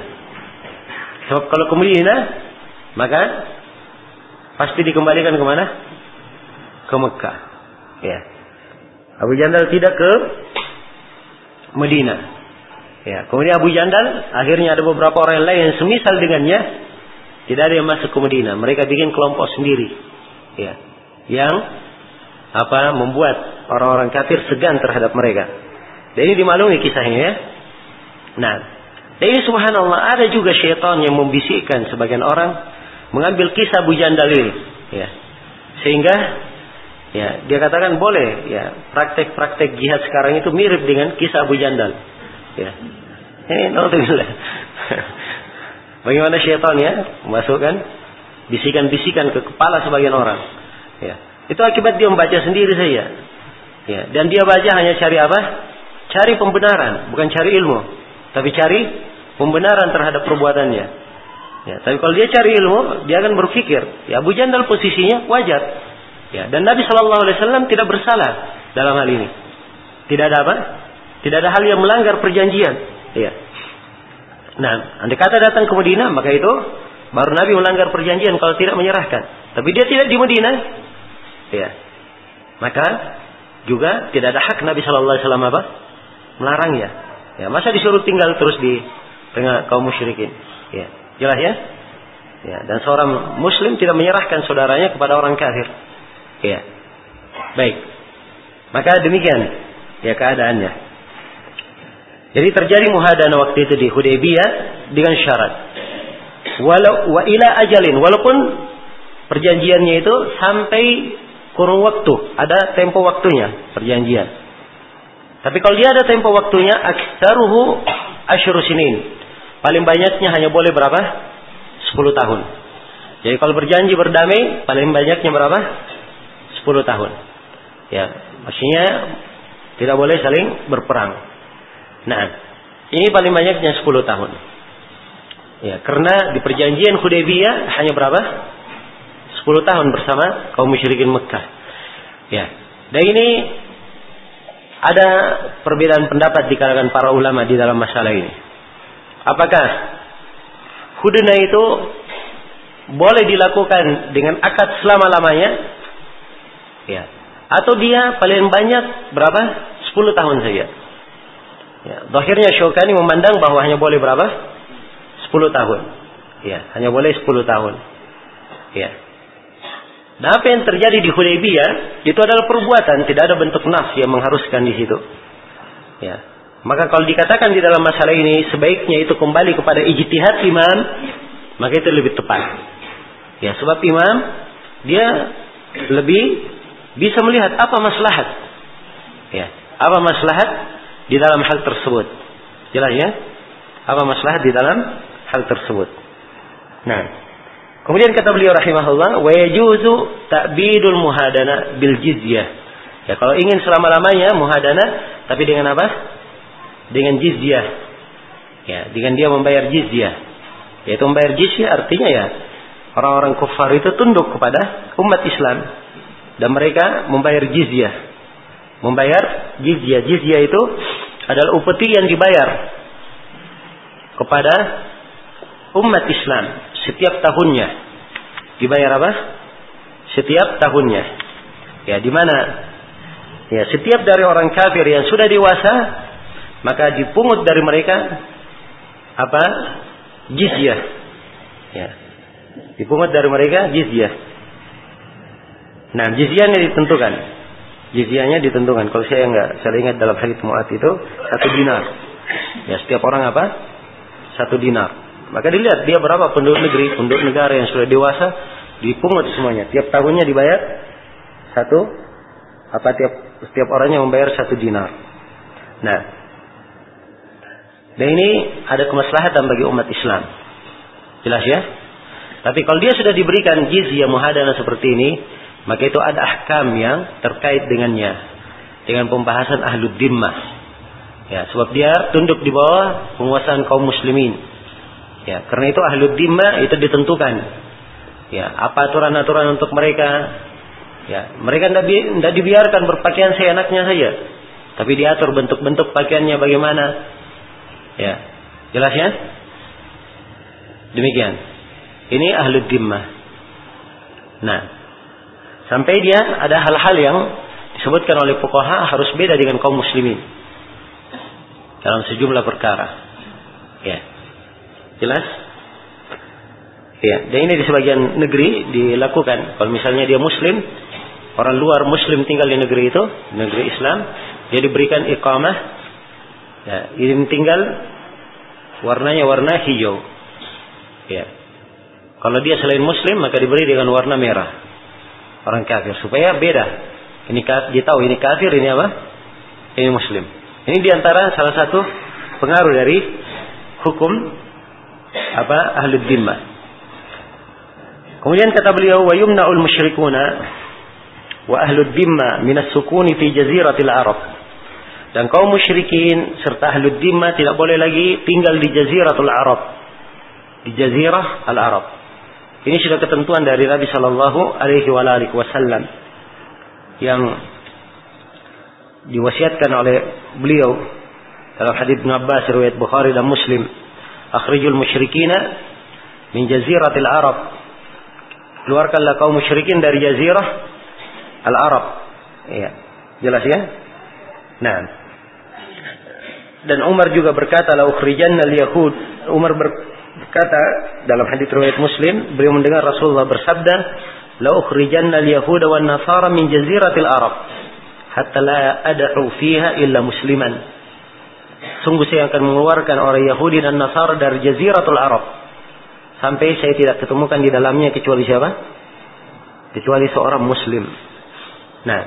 Sebab kalau ke Madinah, maka pasti dikembalikan ke mana? Ke Mekah. Ya. Abu Jandal tidak ke Madinah. Ya, kemudian Abu Jandal akhirnya ada beberapa orang lain yang semisal dengannya tidak ada yang masuk ke Madinah. Mereka bikin kelompok sendiri. Ya. Yang apa membuat orang-orang kafir segan terhadap mereka. Dan ini dimaklumi kisahnya ya. Nah, ini subhanallah ada juga syaitan yang membisikkan sebagian orang mengambil kisah Abu Jandal ini. Ya. Sehingga ya dia katakan boleh ya praktek-praktek jihad sekarang itu mirip dengan kisah Abu Jandal. Ya. Ini naudzubillah. *laughs* Bagaimana syaitan ya memasukkan bisikan-bisikan ke kepala sebagian orang. Ya. Itu akibat dia membaca sendiri saja. Ya, dan dia baca hanya cari apa? Cari pembenaran, bukan cari ilmu. Tapi cari pembenaran terhadap perbuatannya. Ya, tapi kalau dia cari ilmu, dia akan berpikir, ya Abu Jandal posisinya wajar. Ya, dan Nabi Shallallahu Alaihi Wasallam tidak bersalah dalam hal ini. Tidak ada apa? Tidak ada hal yang melanggar perjanjian. Ya. Nah, andai kata datang ke Madinah, maka itu baru Nabi melanggar perjanjian kalau tidak menyerahkan. Tapi dia tidak di Madinah. Ya. Maka juga tidak ada hak Nabi Shallallahu Alaihi Wasallam apa? Melarangnya. Ya, masa disuruh tinggal terus di tengah kaum musyrikin? Ya, jelas ya? Ya, dan seorang muslim tidak menyerahkan saudaranya kepada orang kafir. Ya. Baik. Maka demikian ya keadaannya. Jadi terjadi muhadana waktu itu di Hudaybiyah dengan syarat. Walau wa ila ajalin walaupun perjanjiannya itu sampai kurun waktu, ada tempo waktunya perjanjian. Tapi kalau dia ada tempo waktunya, aksaruhu asyuru sinin. Paling banyaknya hanya boleh berapa? 10 tahun. Jadi kalau berjanji berdamai, paling banyaknya berapa? 10 tahun. Ya, maksudnya tidak boleh saling berperang. Nah, ini paling banyaknya 10 tahun. Ya, karena di perjanjian Hudaybiyah hanya berapa? 10 tahun bersama kaum musyrikin Mekah. Ya. Dan ini ada perbedaan pendapat di kalangan para ulama di dalam masalah ini. Apakah hudna itu boleh dilakukan dengan akad selama-lamanya? Ya. Atau dia paling banyak berapa? 10 tahun saja. Ya. Akhirnya Syukani memandang bahwa hanya boleh berapa? 10 tahun. Ya, hanya boleh 10 tahun. Ya. Nah apa yang terjadi di Hudaybiyah itu adalah perbuatan, tidak ada bentuk nafs yang mengharuskan di situ. Ya. Maka kalau dikatakan di dalam masalah ini sebaiknya itu kembali kepada ijtihad imam, maka itu lebih tepat. Ya, sebab imam dia lebih bisa melihat apa maslahat. Ya, apa maslahat di dalam hal tersebut. Jelas ya? Apa maslahat di dalam hal tersebut. Nah, Kemudian kata beliau rahimahullah, wa yajuzu ta'bidul muhadana bil jizyah. Ya kalau ingin selama-lamanya muhadana tapi dengan apa? Dengan jizyah. Ya, dengan dia membayar jizyah. Yaitu membayar jizyah artinya ya orang-orang kufar itu tunduk kepada umat Islam dan mereka membayar jizyah. Membayar jizyah. Jizyah itu adalah upeti yang dibayar kepada umat Islam setiap tahunnya. Dibayar apa? Setiap tahunnya. Ya, di mana Ya, setiap dari orang kafir yang sudah dewasa, maka dipungut dari mereka apa? Jizyah. Ya. Dipungut dari mereka jizyah. Nah, jizyahnya ditentukan. Jizyahnya ditentukan. Kalau saya enggak, saya ingat dalam hadits Mu'at itu satu dinar. Ya, setiap orang apa? Satu dinar. Maka dilihat dia berapa penduduk negeri, penduduk negara yang sudah dewasa, dipungut semuanya. Tiap tahunnya dibayar satu apa tiap setiap orangnya membayar satu dinar. Nah, dan ini ada kemaslahatan bagi umat Islam. Jelas ya? Tapi kalau dia sudah diberikan jizyah muhadana seperti ini, maka itu ada ahkam yang terkait dengannya. Dengan pembahasan ahlud dimmah. Ya, sebab dia tunduk di bawah penguasaan kaum muslimin. Ya, karena itu ahlud dimmah itu ditentukan. Ya, apa aturan-aturan untuk mereka, Ya, mereka tidak dibiarkan berpakaian seenaknya saja, tapi diatur bentuk-bentuk pakaiannya bagaimana. Ya, jelas ya? Demikian. Ini ahli dimmah. Nah, sampai dia ada hal-hal yang disebutkan oleh fuqaha harus beda dengan kaum muslimin dalam sejumlah perkara. Ya. Jelas? Ya, dan ini di sebagian negeri dilakukan. Kalau misalnya dia muslim, orang luar muslim tinggal di negeri itu, negeri Islam, dia diberikan iqamah, ya, izin tinggal, warnanya warna hijau. Ya. Kalau dia selain muslim, maka diberi dengan warna merah. Orang kafir. Supaya beda. Ini dia tahu ini kafir, ini apa? Ini muslim. Ini di antara salah satu pengaruh dari hukum apa ahli dimma. Kemudian kata beliau wa yumna'ul musyrikuna wa ahlud dimma minas sukuni fi jaziratil Arab. Dan kaum musyrikin serta ahlud dimma tidak boleh lagi tinggal di jaziratul Arab. Di jazirah al-Arab. Ini sudah ketentuan dari Nabi sallallahu alaihi wasallam yang diwasiatkan oleh beliau dalam hadis Ibnu Abbas riwayat Bukhari dan Muslim akhrijul musyrikina min jaziratil Arab keluarkanlah kaum musyrikin dari jazirah Al-Arab. Iya. Jelas ya? Nah. Dan Umar juga berkata, "La ukhrijanna al-yahud." Umar berkata dalam hadis riwayat Muslim, beliau mendengar Rasulullah bersabda, "La ukhrijanna al-yahuda wan nasara min jaziratil Arab hatta la ad'u fiha illa musliman." Sungguh saya akan mengeluarkan orang Yahudi dan Nasara dari jaziratul Arab sampai saya tidak ketemukan di dalamnya kecuali siapa? Kecuali seorang muslim. Nah,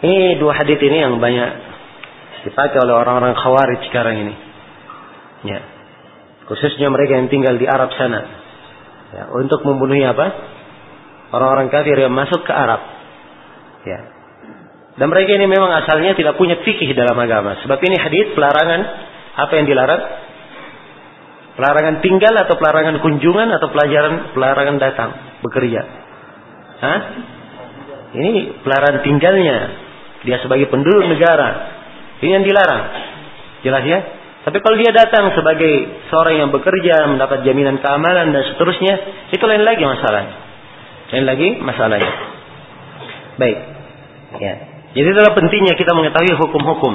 ini dua hadis ini yang banyak dipakai oleh orang-orang khawarij sekarang ini. Ya. Khususnya mereka yang tinggal di Arab sana. Ya, untuk membunuh apa? Orang-orang kafir yang masuk ke Arab. Ya. Dan mereka ini memang asalnya tidak punya fikih dalam agama. Sebab ini hadis pelarangan apa yang dilarang? Pelarangan tinggal atau pelarangan kunjungan atau pelajaran pelarangan datang bekerja. Hah? Ini pelarangan tinggalnya. Dia sebagai penduduk negara. Ini yang dilarang. Jelas ya? Tapi kalau dia datang sebagai seorang yang bekerja, mendapat jaminan keamanan dan seterusnya, itu lain lagi masalahnya. Lain lagi masalahnya. Baik. Ya. Jadi itulah pentingnya kita mengetahui hukum-hukum.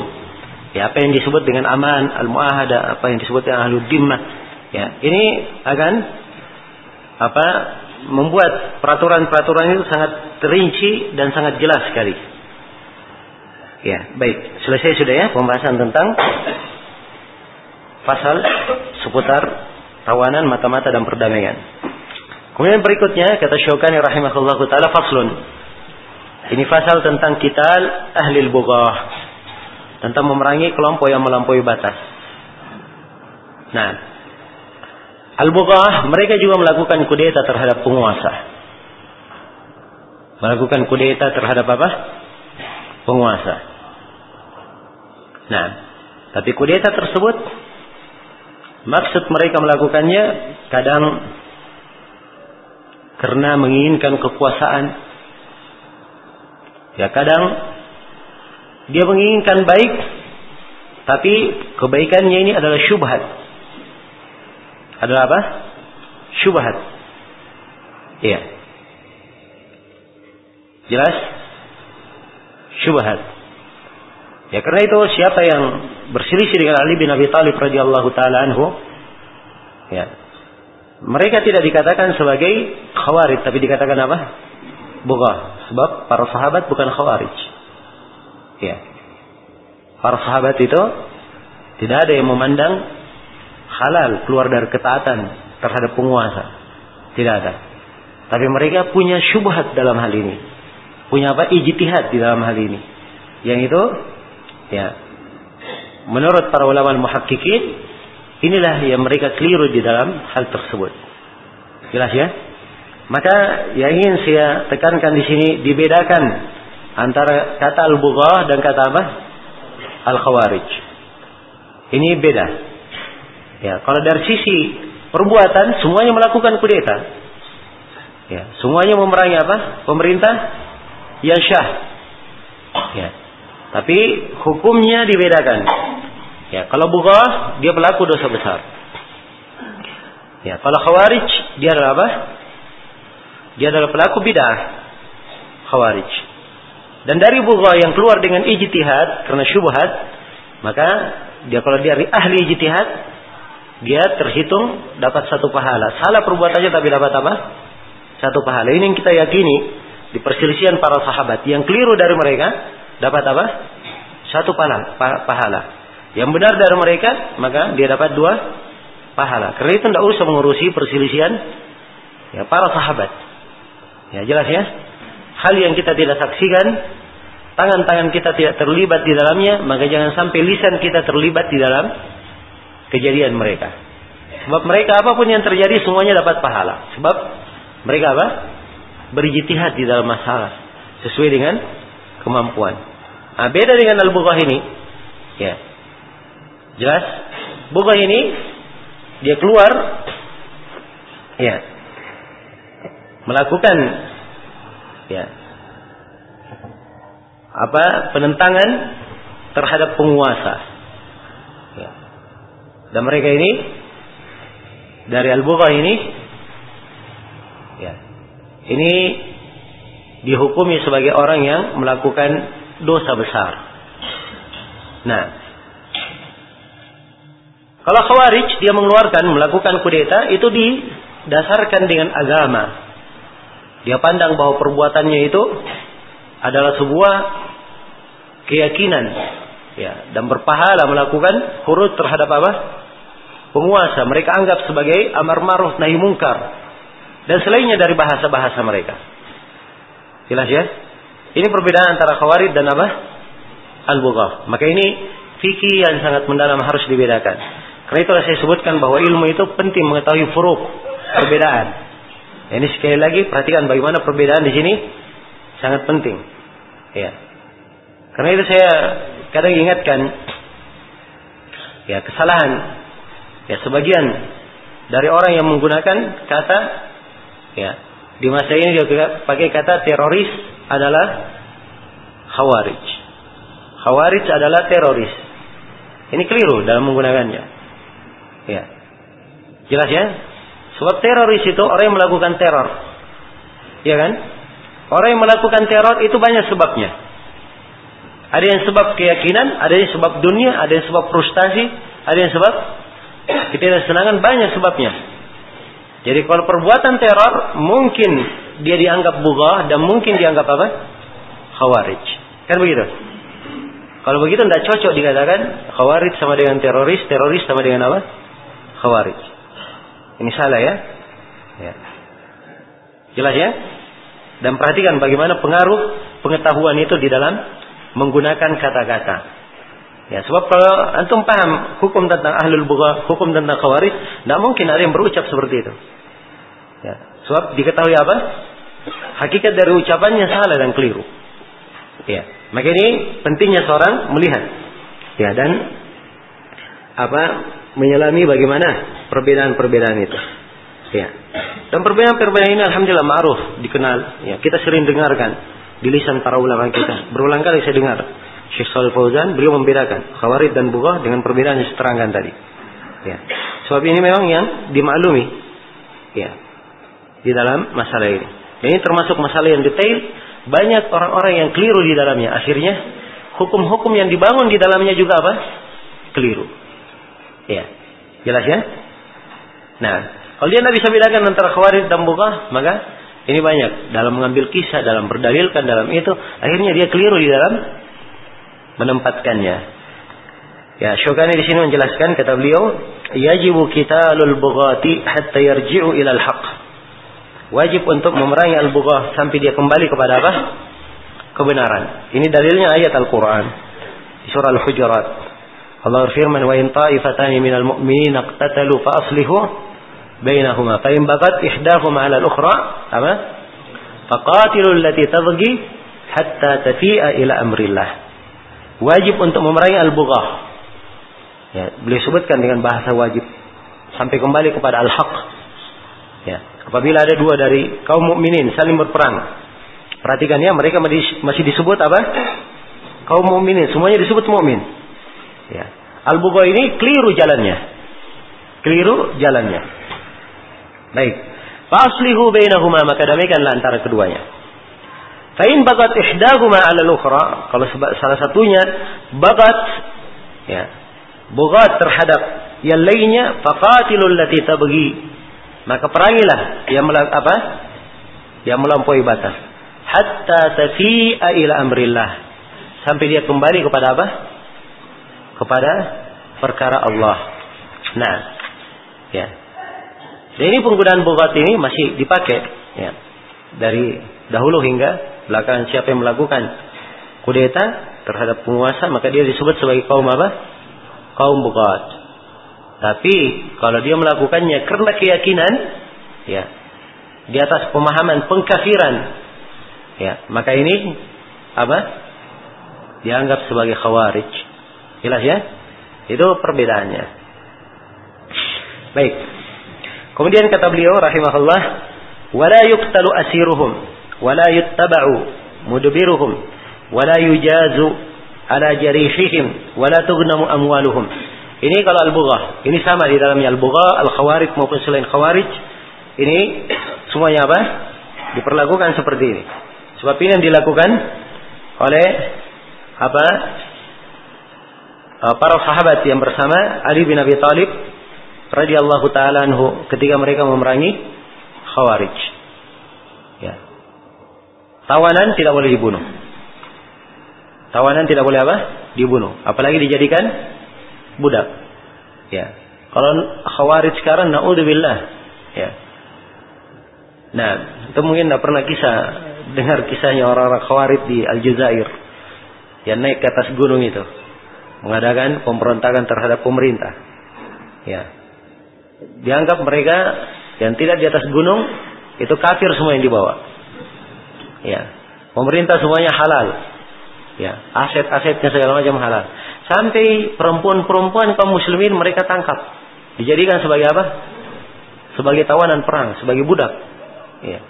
Ya, apa yang disebut dengan aman, al-muahada, apa yang disebut dengan ahlul dimmah. Ya, ini akan apa membuat peraturan-peraturan itu sangat terinci dan sangat jelas sekali. Ya, baik. Selesai sudah ya pembahasan tentang pasal seputar tawanan mata-mata dan perdamaian. Kemudian berikutnya kata Syukani rahimahullah taala faslun. Ini pasal tentang kital ahli bugah. Tentang memerangi kelompok yang melampaui batas. Nah, Al-Bughah mereka juga melakukan kudeta terhadap penguasa. Melakukan kudeta terhadap apa? Penguasa. Nah, tapi kudeta tersebut maksud mereka melakukannya kadang karena menginginkan kekuasaan. Ya kadang dia menginginkan baik tapi kebaikannya ini adalah syubhat. Adalah apa? Syubhat. Iya. Jelas? Syubhat. Ya karena itu siapa yang berselisih dengan Ali bin Abi Thalib radhiyallahu taala anhu ya. Mereka tidak dikatakan sebagai khawarij tapi dikatakan apa? Bukan. Sebab para sahabat bukan khawarij. Ya. Para sahabat itu tidak ada yang memandang halal keluar dari ketaatan terhadap penguasa. Tidak ada. Tapi mereka punya syubhat dalam hal ini. Punya apa? Ijtihad di dalam hal ini. Yang itu ya menurut para ulama muhakkikin inilah yang mereka keliru di dalam hal tersebut. Jelas ya? Maka yang ingin saya tekankan di sini dibedakan antara kata al-bughah dan kata apa? al-khawarij. Ini beda. Ya, kalau dari sisi perbuatan semuanya melakukan kudeta. Ya, semuanya memerangi apa? Pemerintah ya syah. Ya. Tapi hukumnya dibedakan. Ya, kalau bughah dia pelaku dosa besar. Ya, kalau khawarij dia adalah apa? Dia adalah pelaku bid'ah. Khawarij. Dan dari bughah yang keluar dengan ijtihad karena syubhat, maka dia kalau dia ahli ijtihad, dia terhitung dapat satu pahala. Salah perbuatannya tapi dapat apa? Satu pahala. Ini yang kita yakini di perselisihan para sahabat. Yang keliru dari mereka dapat apa? Satu pahala. pahala. Yang benar dari mereka maka dia dapat dua pahala. Karena itu tidak usah mengurusi perselisihan ya, para sahabat. Ya jelas ya hal yang kita tidak saksikan, tangan-tangan kita tidak terlibat di dalamnya, maka jangan sampai lisan kita terlibat di dalam kejadian mereka. Sebab mereka apa pun yang terjadi semuanya dapat pahala. Sebab mereka apa? Berijtihad di dalam masalah sesuai dengan kemampuan. Nah, beda dengan al-bughah ini. Ya. Jelas? Bughah ini dia keluar ya melakukan ya apa penentangan terhadap penguasa. Ya. dan mereka ini dari al-bugha ini ya ini dihukumi sebagai orang yang melakukan dosa besar. Nah kalau khawarij dia mengeluarkan melakukan kudeta itu didasarkan dengan agama dia pandang bahwa perbuatannya itu adalah sebuah keyakinan ya dan berpahala melakukan huruf terhadap apa? penguasa. Mereka anggap sebagai amar ma'ruf nahi mungkar dan selainnya dari bahasa-bahasa mereka. Jelas ya? Ini perbedaan antara khawarij dan apa? Al-Bughah. Maka ini fikih yang sangat mendalam harus dibedakan. Karena itulah saya sebutkan bahwa ilmu itu penting mengetahui furuk, perbedaan. Ini sekali lagi perhatikan bagaimana perbedaan di sini sangat penting. Ya. Karena itu saya kadang ingatkan ya kesalahan ya sebagian dari orang yang menggunakan kata ya di masa ini dia pakai kata teroris adalah khawarij. Khawarij adalah teroris. Ini keliru dalam menggunakannya. Ya. Jelas ya? Sebab teroris itu orang yang melakukan teror. Ya kan? Orang yang melakukan teror itu banyak sebabnya. Ada yang sebab keyakinan, ada yang sebab dunia, ada yang sebab frustasi, ada yang sebab ketidaksenangan banyak sebabnya. Jadi kalau perbuatan teror mungkin dia dianggap bugah dan mungkin dianggap apa? Khawarij. Kan begitu? Kalau begitu tidak cocok dikatakan khawarij sama dengan teroris, teroris sama dengan apa? Khawarij. Ini salah ya. ya. Jelas ya? Dan perhatikan bagaimana pengaruh pengetahuan itu di dalam menggunakan kata-kata. Ya, sebab kalau antum paham hukum tentang ahlul bugha, hukum tentang khawarij, tidak mungkin ada yang berucap seperti itu. Ya, sebab diketahui apa? Hakikat dari ucapannya salah dan keliru. Ya, maka ini pentingnya seorang melihat. Ya dan apa menyelami bagaimana perbedaan-perbedaan itu. Ya. Dan perbedaan-perbedaan ini alhamdulillah ma'ruf, dikenal. Ya, kita sering dengarkan di lisan para ulama kita. Berulang kali saya dengar Syekh Shalal Fauzan beliau membedakan khawarij dan bughah dengan perbedaan yang seterangkan tadi. Ya. Sebab ini memang yang dimaklumi. Ya. Di dalam masalah ini. Ini termasuk masalah yang detail. Banyak orang-orang yang keliru di dalamnya. Akhirnya hukum-hukum yang dibangun di dalamnya juga apa? Keliru. Ya. Jelas ya? Nah, kalau dia tidak bisa bedakan antara khawarij dan bughah, maka ini banyak dalam mengambil kisah, dalam berdalilkan dalam itu, akhirnya dia keliru di dalam menempatkannya. Ya, Syukani di sini menjelaskan kata beliau, yajibu qitalul bughati hatta yarji'u ila al-haq. Wajib untuk memerangi al-bughah sampai dia kembali kepada apa? Kebenaran. Ini dalilnya ayat Al-Qur'an. Surah Al-Hujurat. Allah berfirman, "Wa in ta'ifatani minal mu'minina iqtatalu fa aslihu bainahuma fa in bagat ihdahuma 'ala al-ukhra apa? Faqatilu allati tabghi hatta tafi'a ila amrillah. Wajib untuk memerangi al-bughah ya beliau sebutkan dengan bahasa wajib. Sampai kembali kepada al-haq. Ya apabila ada dua dari kaum mukminin saling berperang. Perhatikan ya mereka masih disebut apa? Kaum mukminin semuanya disebut mukmin ya al-bughah ini keliru jalannya keliru jalannya Baik. Faslihu bainahuma maka damaikanlah antara keduanya. Fa'in bagat ihdahuma 'ala al-ukhra, kalau salah satunya bagat ya, bugat terhadap yang lainnya, faqatilul lati tabghi. Maka perangilah yang apa? Yang melampaui batas. Hatta tafi'a ila amrillah. Sampai dia kembali kepada apa? Kepada perkara Allah. Nah, ya. Dan ini penggunaan bogat ini masih dipakai ya. Dari dahulu hingga belakangan siapa yang melakukan kudeta terhadap penguasa maka dia disebut sebagai kaum apa? Kaum bogat. Tapi kalau dia melakukannya karena keyakinan ya di atas pemahaman pengkafiran ya maka ini apa? Dianggap sebagai khawarij. Jelas ya? Itu perbedaannya. Baik. Kemudian kata beliau rahimahullah, "Wala yuqtalu asiruhum, wala yuttaba'u mudbiruhum, wala yujazu ala jarihihim, wala tughnamu amwaluhum." Ini kalau al-bughah. Ini sama di dalamnya al-bughah, al-khawarij maupun selain khawarij. Ini semuanya apa? Diperlakukan seperti ini. Sebab ini yang dilakukan oleh apa? Para sahabat yang bersama Ali bin Abi Thalib radhiyallahu taala anhu ketika mereka memerangi Khawarij. Ya. Tawanan tidak boleh dibunuh. Tawanan tidak boleh apa? Dibunuh. Apalagi dijadikan budak. Ya. Kalau Khawarij sekarang naudzubillah. Ya. Nah, itu mungkin tidak pernah kisah dengar kisahnya orang-orang Khawarij di Aljazair yang naik ke atas gunung itu mengadakan pemberontakan terhadap pemerintah. Ya, dianggap mereka yang tidak di atas gunung itu kafir semua yang dibawa. Ya. Pemerintah semuanya halal. Ya, aset-asetnya segala macam halal. Sampai perempuan-perempuan kaum muslimin mereka tangkap. Dijadikan sebagai apa? Sebagai tawanan perang, sebagai budak. Ya.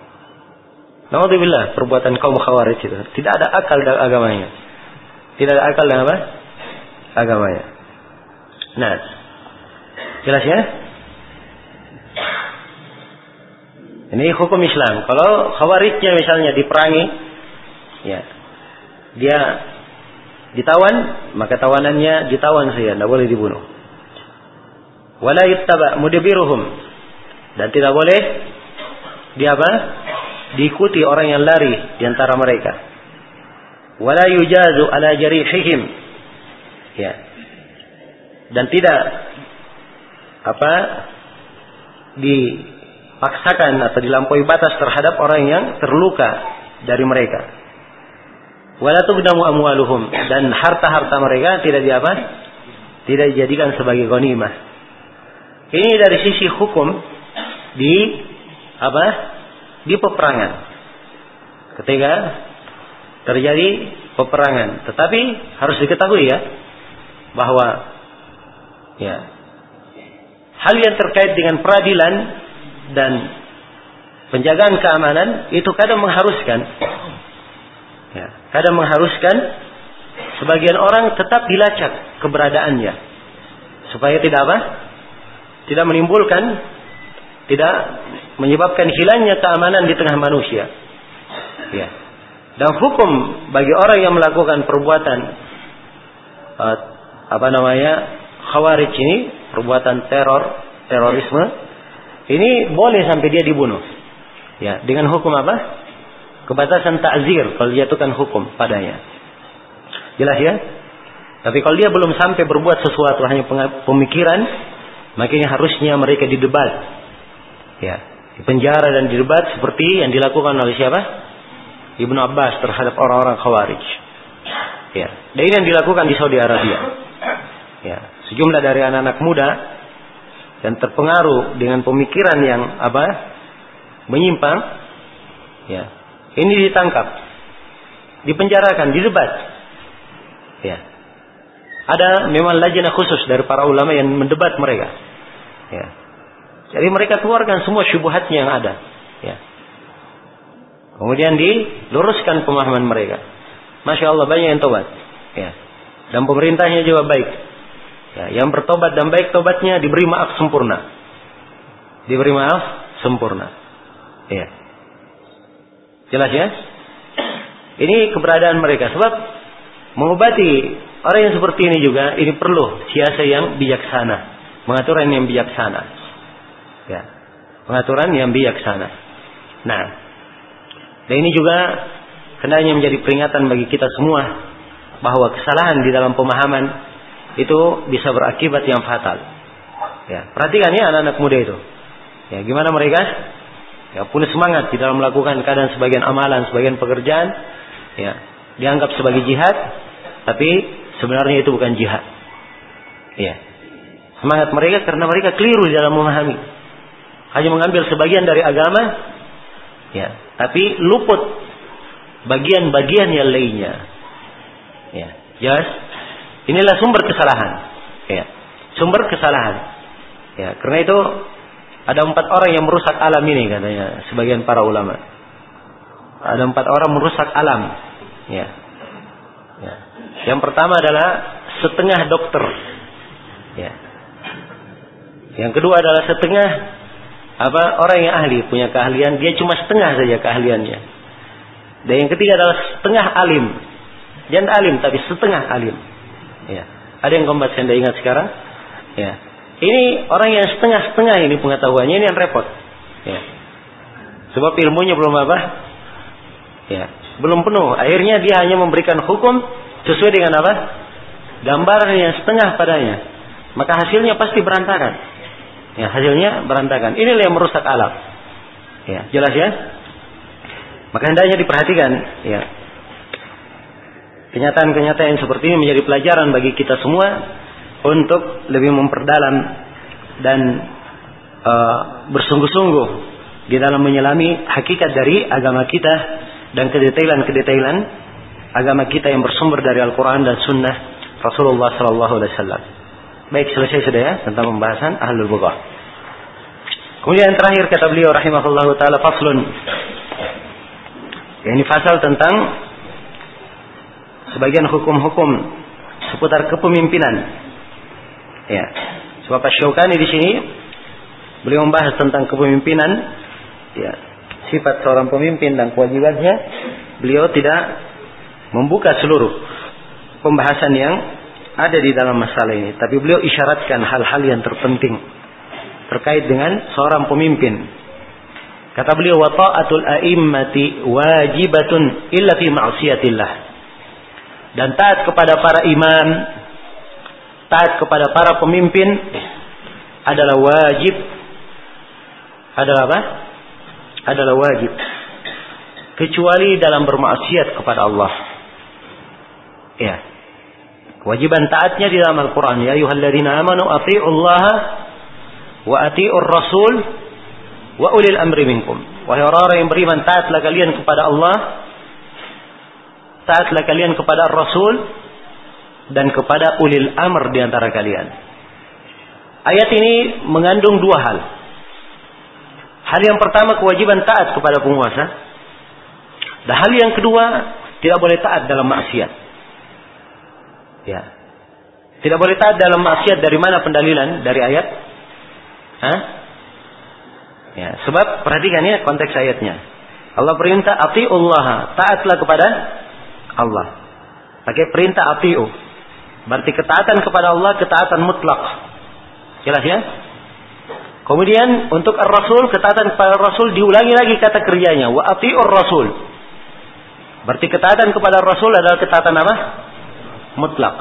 Naudzubillah perbuatan kaum khawarij itu. Tidak ada akal dalam agamanya. Tidak ada akal dalam apa? Agamanya. Nah, jelas ya? Ini hukum Islam. Kalau khawarijnya misalnya diperangi, ya, dia ditawan, maka tawanannya ditawan saja, tidak boleh dibunuh. Wala yuttaba mudbiruhum dan tidak boleh dia apa? Diikuti orang yang lari di antara mereka. Wala yujazu ala jarihihim. Ya. Dan tidak apa di dipaksakan atau dilampaui batas terhadap orang yang terluka dari mereka. Amwaluhum dan harta-harta mereka tidak diapa? Tidak dijadikan sebagai ghanimah. Ini dari sisi hukum di apa? Di peperangan. Ketika terjadi peperangan, tetapi harus diketahui ya, bahwa ya hal yang terkait dengan peradilan dan penjagaan keamanan itu kadang mengharuskan ya, kadang mengharuskan sebagian orang tetap dilacak keberadaannya supaya tidak apa? Tidak menimbulkan tidak menyebabkan hilangnya keamanan di tengah manusia. Ya. Dan hukum bagi orang yang melakukan perbuatan uh, apa namanya khawarij ini, perbuatan teror, terorisme, ini boleh sampai dia dibunuh. Ya, dengan hukum apa? Kebatasan takzir kalau jatuhkan hukum padanya. Jelas ya? Tapi kalau dia belum sampai berbuat sesuatu hanya pemikiran, makanya harusnya mereka didebat. Ya, di penjara dan didebat seperti yang dilakukan oleh siapa? Ibnu Abbas terhadap orang-orang Khawarij. Ya, dan ini yang dilakukan di Saudi Arabia. Ya, sejumlah dari anak-anak muda yang terpengaruh dengan pemikiran yang apa? menyimpang, ya, ini ditangkap, dipenjarakan, didebat. Ya. Ada memang lajnah khusus dari para ulama yang mendebat mereka. Ya. Jadi mereka keluarkan semua syubhatnya yang ada. Ya. Kemudian diluruskan pemahaman mereka. Masya Allah banyak yang tobat. Ya. Dan pemerintahnya juga baik. Ya, yang bertobat dan baik tobatnya diberi maaf sempurna. Diberi maaf sempurna. Ya. Jelas ya? Ini keberadaan mereka. Sebab mengobati orang yang seperti ini juga ini perlu siasa yang bijaksana. Pengaturan yang bijaksana. Ya. Pengaturan yang bijaksana. Nah. Dan ini juga hendaknya menjadi peringatan bagi kita semua bahwa kesalahan di dalam pemahaman itu bisa berakibat yang fatal. Ya, perhatikan ya anak-anak muda itu. Ya, gimana mereka ya punya semangat di dalam melakukan kadang sebagian amalan, sebagian pekerjaan, ya dianggap sebagai jihad, tapi sebenarnya itu bukan jihad. Ya. Semangat mereka karena mereka keliru di dalam memahami. Hanya mengambil sebagian dari agama, ya, tapi luput bagian-bagian yang lainnya. Ya, jelas. Inilah sumber kesalahan. Ya, sumber kesalahan. Ya, karena itu ada empat orang yang merusak alam ini katanya sebagian para ulama. Ada empat orang merusak alam. Ya. ya. Yang pertama adalah setengah dokter. Ya. Yang kedua adalah setengah apa orang yang ahli punya keahlian dia cuma setengah saja keahliannya. Dan yang ketiga adalah setengah alim. Jangan alim tapi setengah alim. Ya. Ada yang keempat saya ingat sekarang. Ya. Ini orang yang setengah-setengah ini pengetahuannya ini yang repot. Ya. Sebab ilmunya belum apa? Ya, belum penuh. Akhirnya dia hanya memberikan hukum sesuai dengan apa? Gambaran yang setengah padanya. Maka hasilnya pasti berantakan. Ya, hasilnya berantakan. Inilah yang merusak alam. Ya, jelas ya? Maka hendaknya diperhatikan, ya. Kenyataan-kenyataan yang seperti ini menjadi pelajaran bagi kita semua untuk lebih memperdalam dan uh, bersungguh-sungguh di dalam menyelami hakikat dari agama kita dan kedetailan-kedetailan agama kita yang bersumber dari Al-Quran dan Sunnah Rasulullah Sallallahu Alaihi Wasallam. Baik selesai sudah ya tentang pembahasan ahlul bughah. Kemudian yang terakhir kata beliau rahimahullah taala faslun. Ini fasal tentang sebagian hukum-hukum seputar kepemimpinan Ya. Sebab Syaukani di sini beliau membahas tentang kepemimpinan, ya, sifat seorang pemimpin dan kewajibannya. Beliau tidak membuka seluruh pembahasan yang ada di dalam masalah ini, tapi beliau isyaratkan hal-hal yang terpenting terkait dengan seorang pemimpin. Kata beliau wa ta'atul a'immati wajibatun illa fi ma'siyatillah. Dan taat kepada para imam taat kepada para pemimpin adalah wajib adalah apa? Adalah wajib. Kecuali dalam bermaksiat kepada Allah. Ya. Kewajiban taatnya di dalam Al-Quran. Ya ayuhalladzina amanu Allah wa ati'ur rasul wa ulil amri minkum. Wahai orang-orang yang beriman, taatlah kalian kepada Allah. Taatlah kalian kepada Rasul dan kepada ulil amr di antara kalian. Ayat ini mengandung dua hal. Hal yang pertama kewajiban taat kepada penguasa. Dan hal yang kedua tidak boleh taat dalam maksiat. Ya. Tidak boleh taat dalam maksiat dari mana pendalilan dari ayat? Hah? Ya, sebab perhatikan ya konteks ayatnya. Allah perintah Allah, taatlah kepada Allah. Pakai perintah ati'u. Berarti ketaatan kepada Allah ketaatan mutlak. Jelas ya? Kemudian untuk Ar-Rasul ketaatan kepada Rasul diulangi lagi kata kerjanya wa ati'ur Rasul. Berarti ketaatan kepada Rasul adalah ketaatan apa? Mutlak.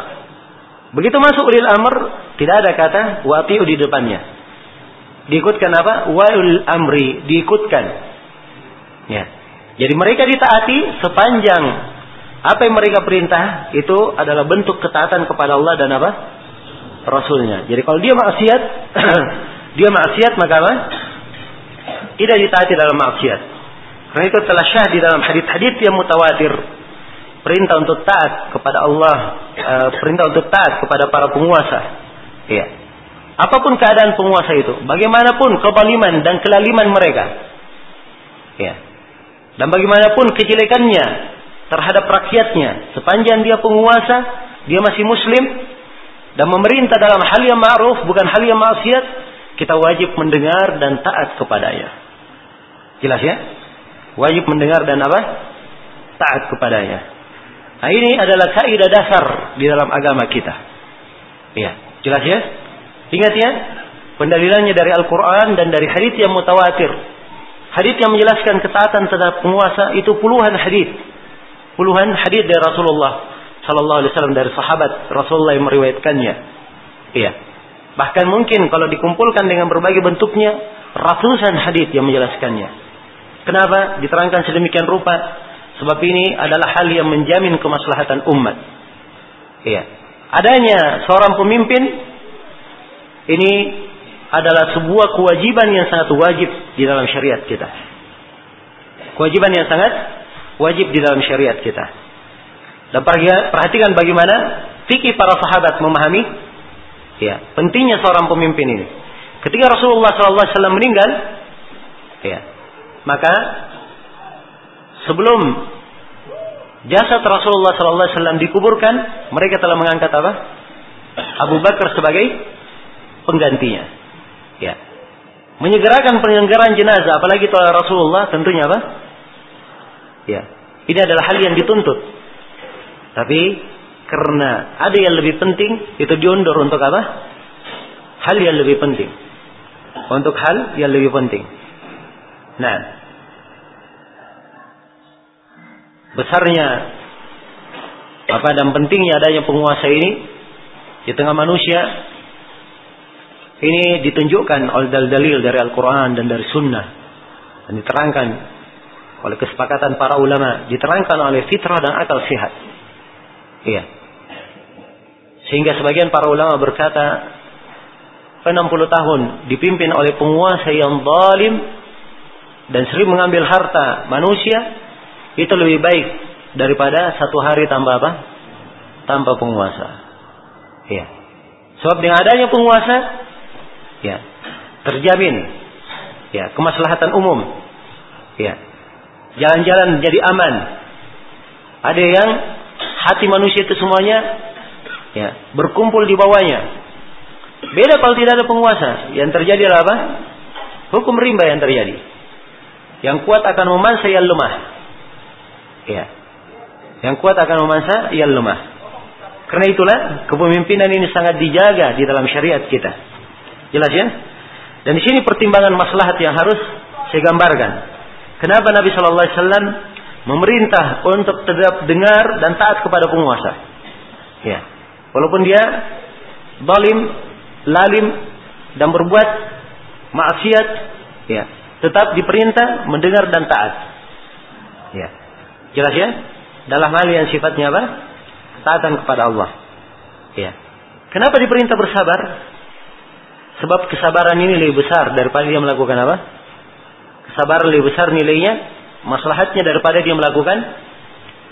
Begitu masuk ulil amr tidak ada kata wa ati'u di depannya. Diikutkan apa? Wa ulil amri diikutkan. Ya. Jadi mereka ditaati sepanjang apa yang mereka perintah itu adalah bentuk ketaatan kepada Allah dan apa? Rasulnya. Jadi kalau dia maksiat, *clears throat* dia maksiat maka apa? Tidak ditaati dalam maksiat. Karena itu telah syah di dalam hadis-hadis yang mutawatir. Perintah untuk taat kepada Allah, uh, perintah untuk taat kepada para penguasa. Iya. Apa pun keadaan penguasa itu, bagaimanapun kebaliman dan kelaliman mereka. Ya. Dan bagaimanapun kejelekannya, terhadap rakyatnya. Sepanjang dia penguasa dia masih muslim dan memerintah dalam hal yang ma'ruf bukan hal yang maksiat kita wajib mendengar dan taat kepadanya. Jelas ya? Wajib mendengar dan apa? Taat kepadanya. Nah ini adalah kaidah dasar di dalam agama kita. Ya jelas ya? Ingat ya? Pendalilannya dari Al-Quran dan dari hadits yang mutawatir. Hadits yang menjelaskan ketaatan terhadap penguasa itu puluhan hadits puluhan hadis dari Rasulullah Sallallahu Alaihi Wasallam dari sahabat Rasulullah yang meriwayatkannya. Iya. Bahkan mungkin kalau dikumpulkan dengan berbagai bentuknya ratusan hadis yang menjelaskannya. Kenapa diterangkan sedemikian rupa? Sebab ini adalah hal yang menjamin kemaslahatan umat. Iya. Adanya seorang pemimpin ini adalah sebuah kewajiban yang sangat wajib di dalam syariat kita. Kewajiban yang sangat wajib di dalam syariat kita. Dan perhatikan bagaimana fikih para sahabat memahami ya, pentingnya seorang pemimpin ini. Ketika Rasulullah SAW meninggal, ya, maka sebelum jasad Rasulullah SAW dikuburkan, mereka telah mengangkat apa? Abu Bakar sebagai penggantinya. Ya. Menyegerakan penyelenggaraan jenazah, apalagi oleh Rasulullah, tentunya apa? Ya. Ini adalah hal yang dituntut. Tapi karena ada yang lebih penting, itu diundur untuk apa? Hal yang lebih penting. Untuk hal yang lebih penting. Nah, besarnya apa dan pentingnya adanya penguasa ini di tengah manusia ini ditunjukkan oleh dalil-dalil dari Al-Quran dan dari Sunnah dan diterangkan oleh kesepakatan para ulama diterangkan oleh fitrah dan akal sehat. Iya. Sehingga sebagian para ulama berkata 60 tahun dipimpin oleh penguasa yang zalim dan sering mengambil harta manusia itu lebih baik daripada satu hari tanpa apa? Tanpa penguasa. Iya. Sebab dengan adanya penguasa ya terjamin ya kemaslahatan umum. Ya, Jalan-jalan jadi aman. Ada yang hati manusia itu semuanya ya berkumpul di bawahnya. Beda kalau tidak ada penguasa. Yang terjadi adalah apa? Hukum rimba yang terjadi. Yang kuat akan memansa yang lemah. Ya. Yang kuat akan memansa yang lemah. Karena itulah kepemimpinan ini sangat dijaga di dalam syariat kita. Jelas ya? Dan di sini pertimbangan maslahat yang harus saya gambarkan. Kenapa Nabi Shallallahu Alaihi Wasallam memerintah untuk tetap dengar dan taat kepada penguasa? Ya, walaupun dia balim, lalim dan berbuat maksiat, ya, tetap diperintah mendengar dan taat. Ya, jelas ya? Dalam hal yang sifatnya apa? Taatan kepada Allah. Ya. Kenapa diperintah bersabar? Sebab kesabaran ini lebih besar daripada dia melakukan apa? Kesabaran lebih besar nilainya, maslahatnya daripada dia melakukan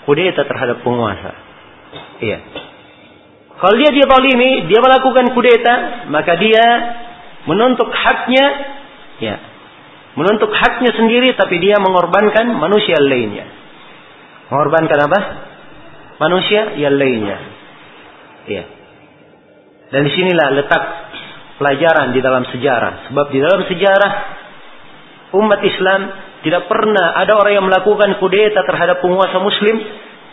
kudeta terhadap penguasa. Iya. Kalau dia dizalimi, dia melakukan kudeta, maka dia menuntut haknya, ya, menuntut haknya sendiri, tapi dia mengorbankan manusia lainnya. Mengorbankan apa? Manusia yang lainnya. Ya. Dan di sinilah letak pelajaran di dalam sejarah. Sebab di dalam sejarah umat Islam tidak pernah ada orang yang melakukan kudeta terhadap penguasa Muslim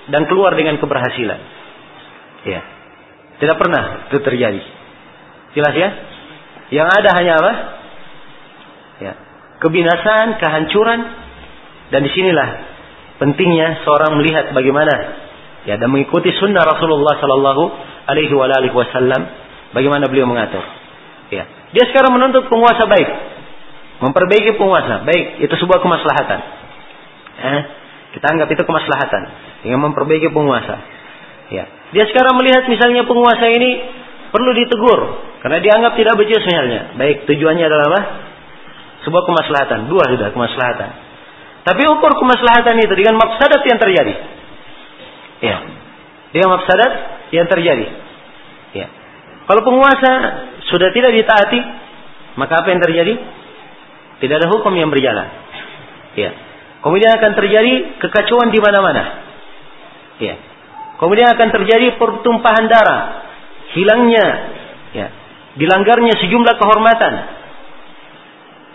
dan keluar dengan keberhasilan. Ya. Tidak pernah itu terjadi. Jelas ya? Yang ada hanya apa? Ya. Kebinasaan, kehancuran dan di sinilah pentingnya seorang melihat bagaimana ya dan mengikuti sunnah Rasulullah Sallallahu Alaihi Wasallam bagaimana beliau mengatur. Ya. Dia sekarang menuntut penguasa baik, memperbaiki penguasa baik itu sebuah kemaslahatan. Eh, kita anggap itu kemaslahatan dengan memperbaiki penguasa. Ya. Dia sekarang melihat misalnya penguasa ini perlu ditegur karena dianggap tidak becus misalnya. Baik, tujuannya adalah apa? Sebuah kemaslahatan, dua sudah kemaslahatan. Tapi ukur kemaslahatan itu dengan mafsadat yang terjadi. Ya. Dengan mafsadat yang terjadi. Ya. Kalau penguasa sudah tidak ditaati, maka apa yang terjadi? Tidak ada hukum yang berjalan. Ya. Kemudian akan terjadi kekacauan di mana-mana. Ya. Kemudian akan terjadi pertumpahan darah, hilangnya, ya, dilanggarnya sejumlah kehormatan.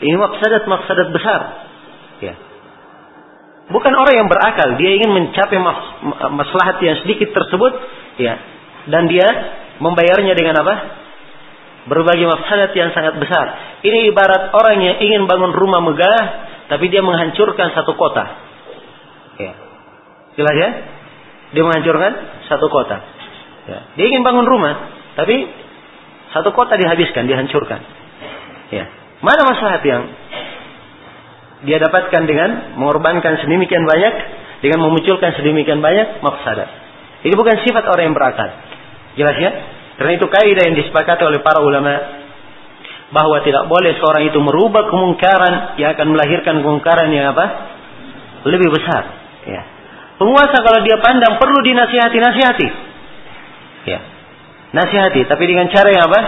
Ini maksadat-maksadat besar. Ya. Bukan orang yang berakal, dia ingin mencapai mas maslahat yang sedikit tersebut, ya, dan dia membayarnya dengan apa? Berbagai maslahat yang sangat besar. Ini ibarat orang yang ingin bangun rumah megah, tapi dia menghancurkan satu kota. Ya. Jelas ya? Dia menghancurkan satu kota. Ya. Dia ingin bangun rumah, tapi satu kota dihabiskan, dihancurkan. Ya. Mana masalah yang dia dapatkan dengan mengorbankan sedemikian banyak, dengan memunculkan sedemikian banyak mafsadat. Ini bukan sifat orang yang berakal. Jelas ya? Karena itu kaidah yang disepakati oleh para ulama bahwa tidak boleh seorang itu merubah kemungkaran yang akan melahirkan kemungkaran yang apa? Lebih besar. Ya. Penguasa kalau dia pandang perlu dinasihati, nasihati. Ya. Nasihati, tapi dengan cara yang apa?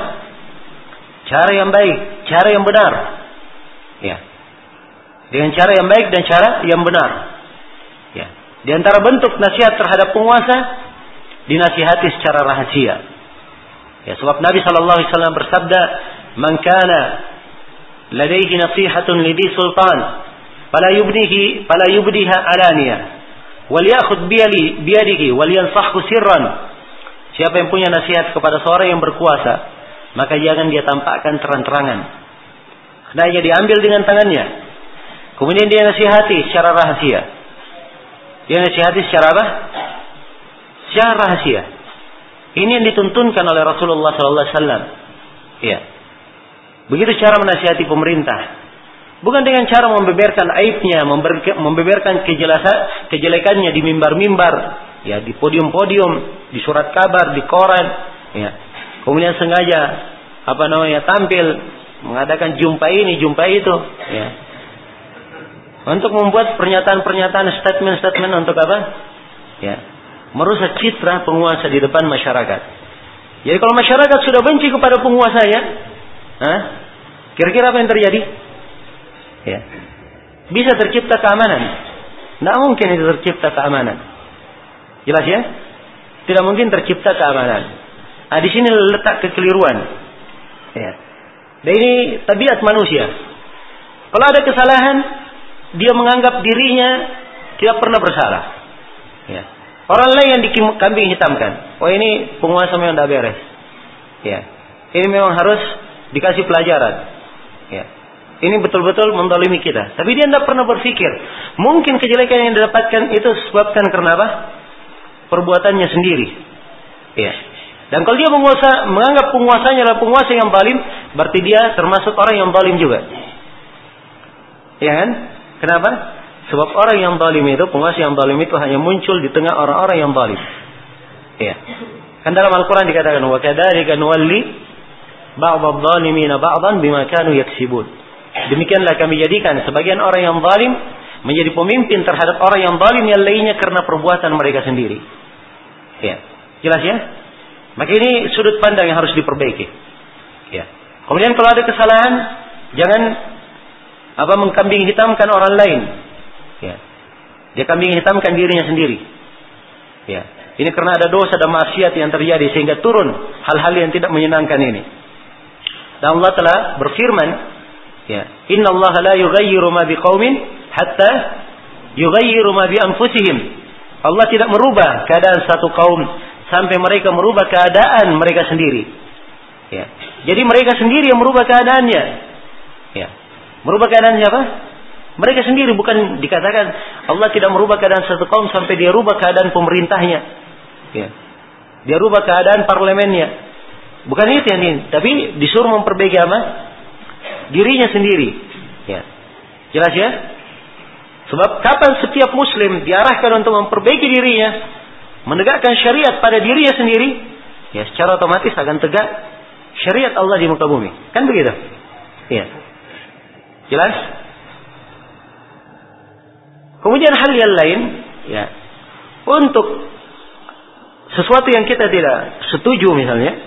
Cara yang baik, cara yang benar. Ya. Dengan cara yang baik dan cara yang benar. Ya. Di antara bentuk nasihat terhadap penguasa dinasihati secara rahasia. Ya, sebab Nabi sallallahu alaihi wasallam bersabda, "Man kana ladaihi nasihatun lidi sultan, fala yubdihi fala yubdiha alaniyah." wal yakhud biyali biyadihi wal yansahhu sirran. Siapa yang punya nasihat kepada seorang yang berkuasa, maka jangan dia tampakkan terang-terangan. Hendaknya diambil dengan tangannya. Kemudian dia nasihati secara rahasia. Dia nasihati secara apa? Secara rahasia. Ini yang dituntunkan oleh Rasulullah sallallahu alaihi wasallam. Iya. Begitu cara menasihati pemerintah. Bukan dengan cara membeberkan aibnya, membeberkan kejelasan, kejelekannya di mimbar-mimbar, ya di podium-podium, di surat kabar, di koran, ya. Kemudian sengaja apa namanya tampil mengadakan jumpa ini, jumpa itu, ya. Untuk membuat pernyataan-pernyataan statement-statement untuk apa? Ya. Merusak citra penguasa di depan masyarakat. Jadi kalau masyarakat sudah benci kepada penguasanya, kira-kira apa yang terjadi? Ya. Bisa tercipta keamanan. Tidak mungkin itu tercipta keamanan. Jelas ya? Tidak mungkin tercipta keamanan. Nah, di sini letak kekeliruan. Ya. Dan ini tabiat manusia. Kalau ada kesalahan, dia menganggap dirinya tidak pernah bersalah. Ya. Orang lain yang dikambing hitamkan. Oh ini penguasa memang tidak beres. Ya. Ini memang harus dikasih pelajaran. Ya. Ini betul-betul mendolimi kita. Tapi dia tidak pernah berpikir. Mungkin kejelekan yang didapatkan itu sebabkan karena apa? Perbuatannya sendiri. Ya. Dan kalau dia menguasa, menganggap penguasanya adalah penguasa yang balim, berarti dia termasuk orang yang balim juga. Ya kan? Kenapa? Sebab orang yang zalim itu, penguasa yang zalim itu hanya muncul di tengah orang-orang yang zalim. Ya. Kan dalam Al-Qur'an dikatakan wa kadzalika nuwalli ba'd adh-dhalimina ba'dan bima kanu yaksibun. Demikianlah kami jadikan sebagian orang yang zalim menjadi pemimpin terhadap orang yang zalim yang lainnya karena perbuatan mereka sendiri. Ya. Jelas ya? Maka ini sudut pandang yang harus diperbaiki. Ya. Kemudian kalau ada kesalahan, jangan apa mengkambing hitamkan orang lain Ya. Dia kambing hitamkan dirinya sendiri. Ya. Ini karena ada dosa dan maksiat yang terjadi sehingga turun hal-hal yang tidak menyenangkan ini. Dan Allah telah berfirman, ya, Inna Allah la yughayyiru ma biqaumin hatta yughayyiru ma bi anfusihim. Allah tidak merubah keadaan satu kaum sampai mereka merubah keadaan mereka sendiri. Ya. Jadi mereka sendiri yang merubah keadaannya. Ya. Merubah keadaan siapa? Mereka sendiri bukan dikatakan Allah tidak merubah keadaan satu kaum sampai dia rubah keadaan pemerintahnya. Ya. Dia rubah keadaan parlemennya. Bukan itu yang ini, tapi disuruh memperbaiki apa? Dirinya sendiri. Ya. Jelas ya? Sebab kapan setiap muslim diarahkan untuk memperbaiki dirinya, menegakkan syariat pada dirinya sendiri, ya secara otomatis akan tegak syariat Allah di muka bumi. Kan begitu? Iya. Jelas? Kemudian hal yang lain, ya, untuk sesuatu yang kita tidak setuju misalnya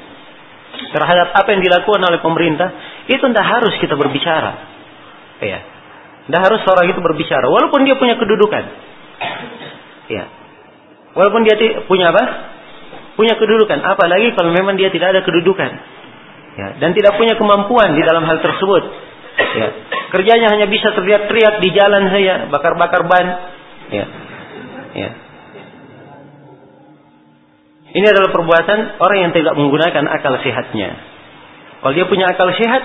terhadap apa yang dilakukan oleh pemerintah, itu tidak harus kita berbicara. Ya. Tidak harus seorang itu berbicara, walaupun dia punya kedudukan. Ya. Walaupun dia punya apa? Punya kedudukan. Apalagi kalau memang dia tidak ada kedudukan. Ya. Dan tidak punya kemampuan di dalam hal tersebut. Ya. Kerjanya hanya bisa teriak-teriak di jalan saya, bakar-bakar ban. Ya. Ya. Ini adalah perbuatan orang yang tidak menggunakan akal sehatnya. Kalau dia punya akal sehat,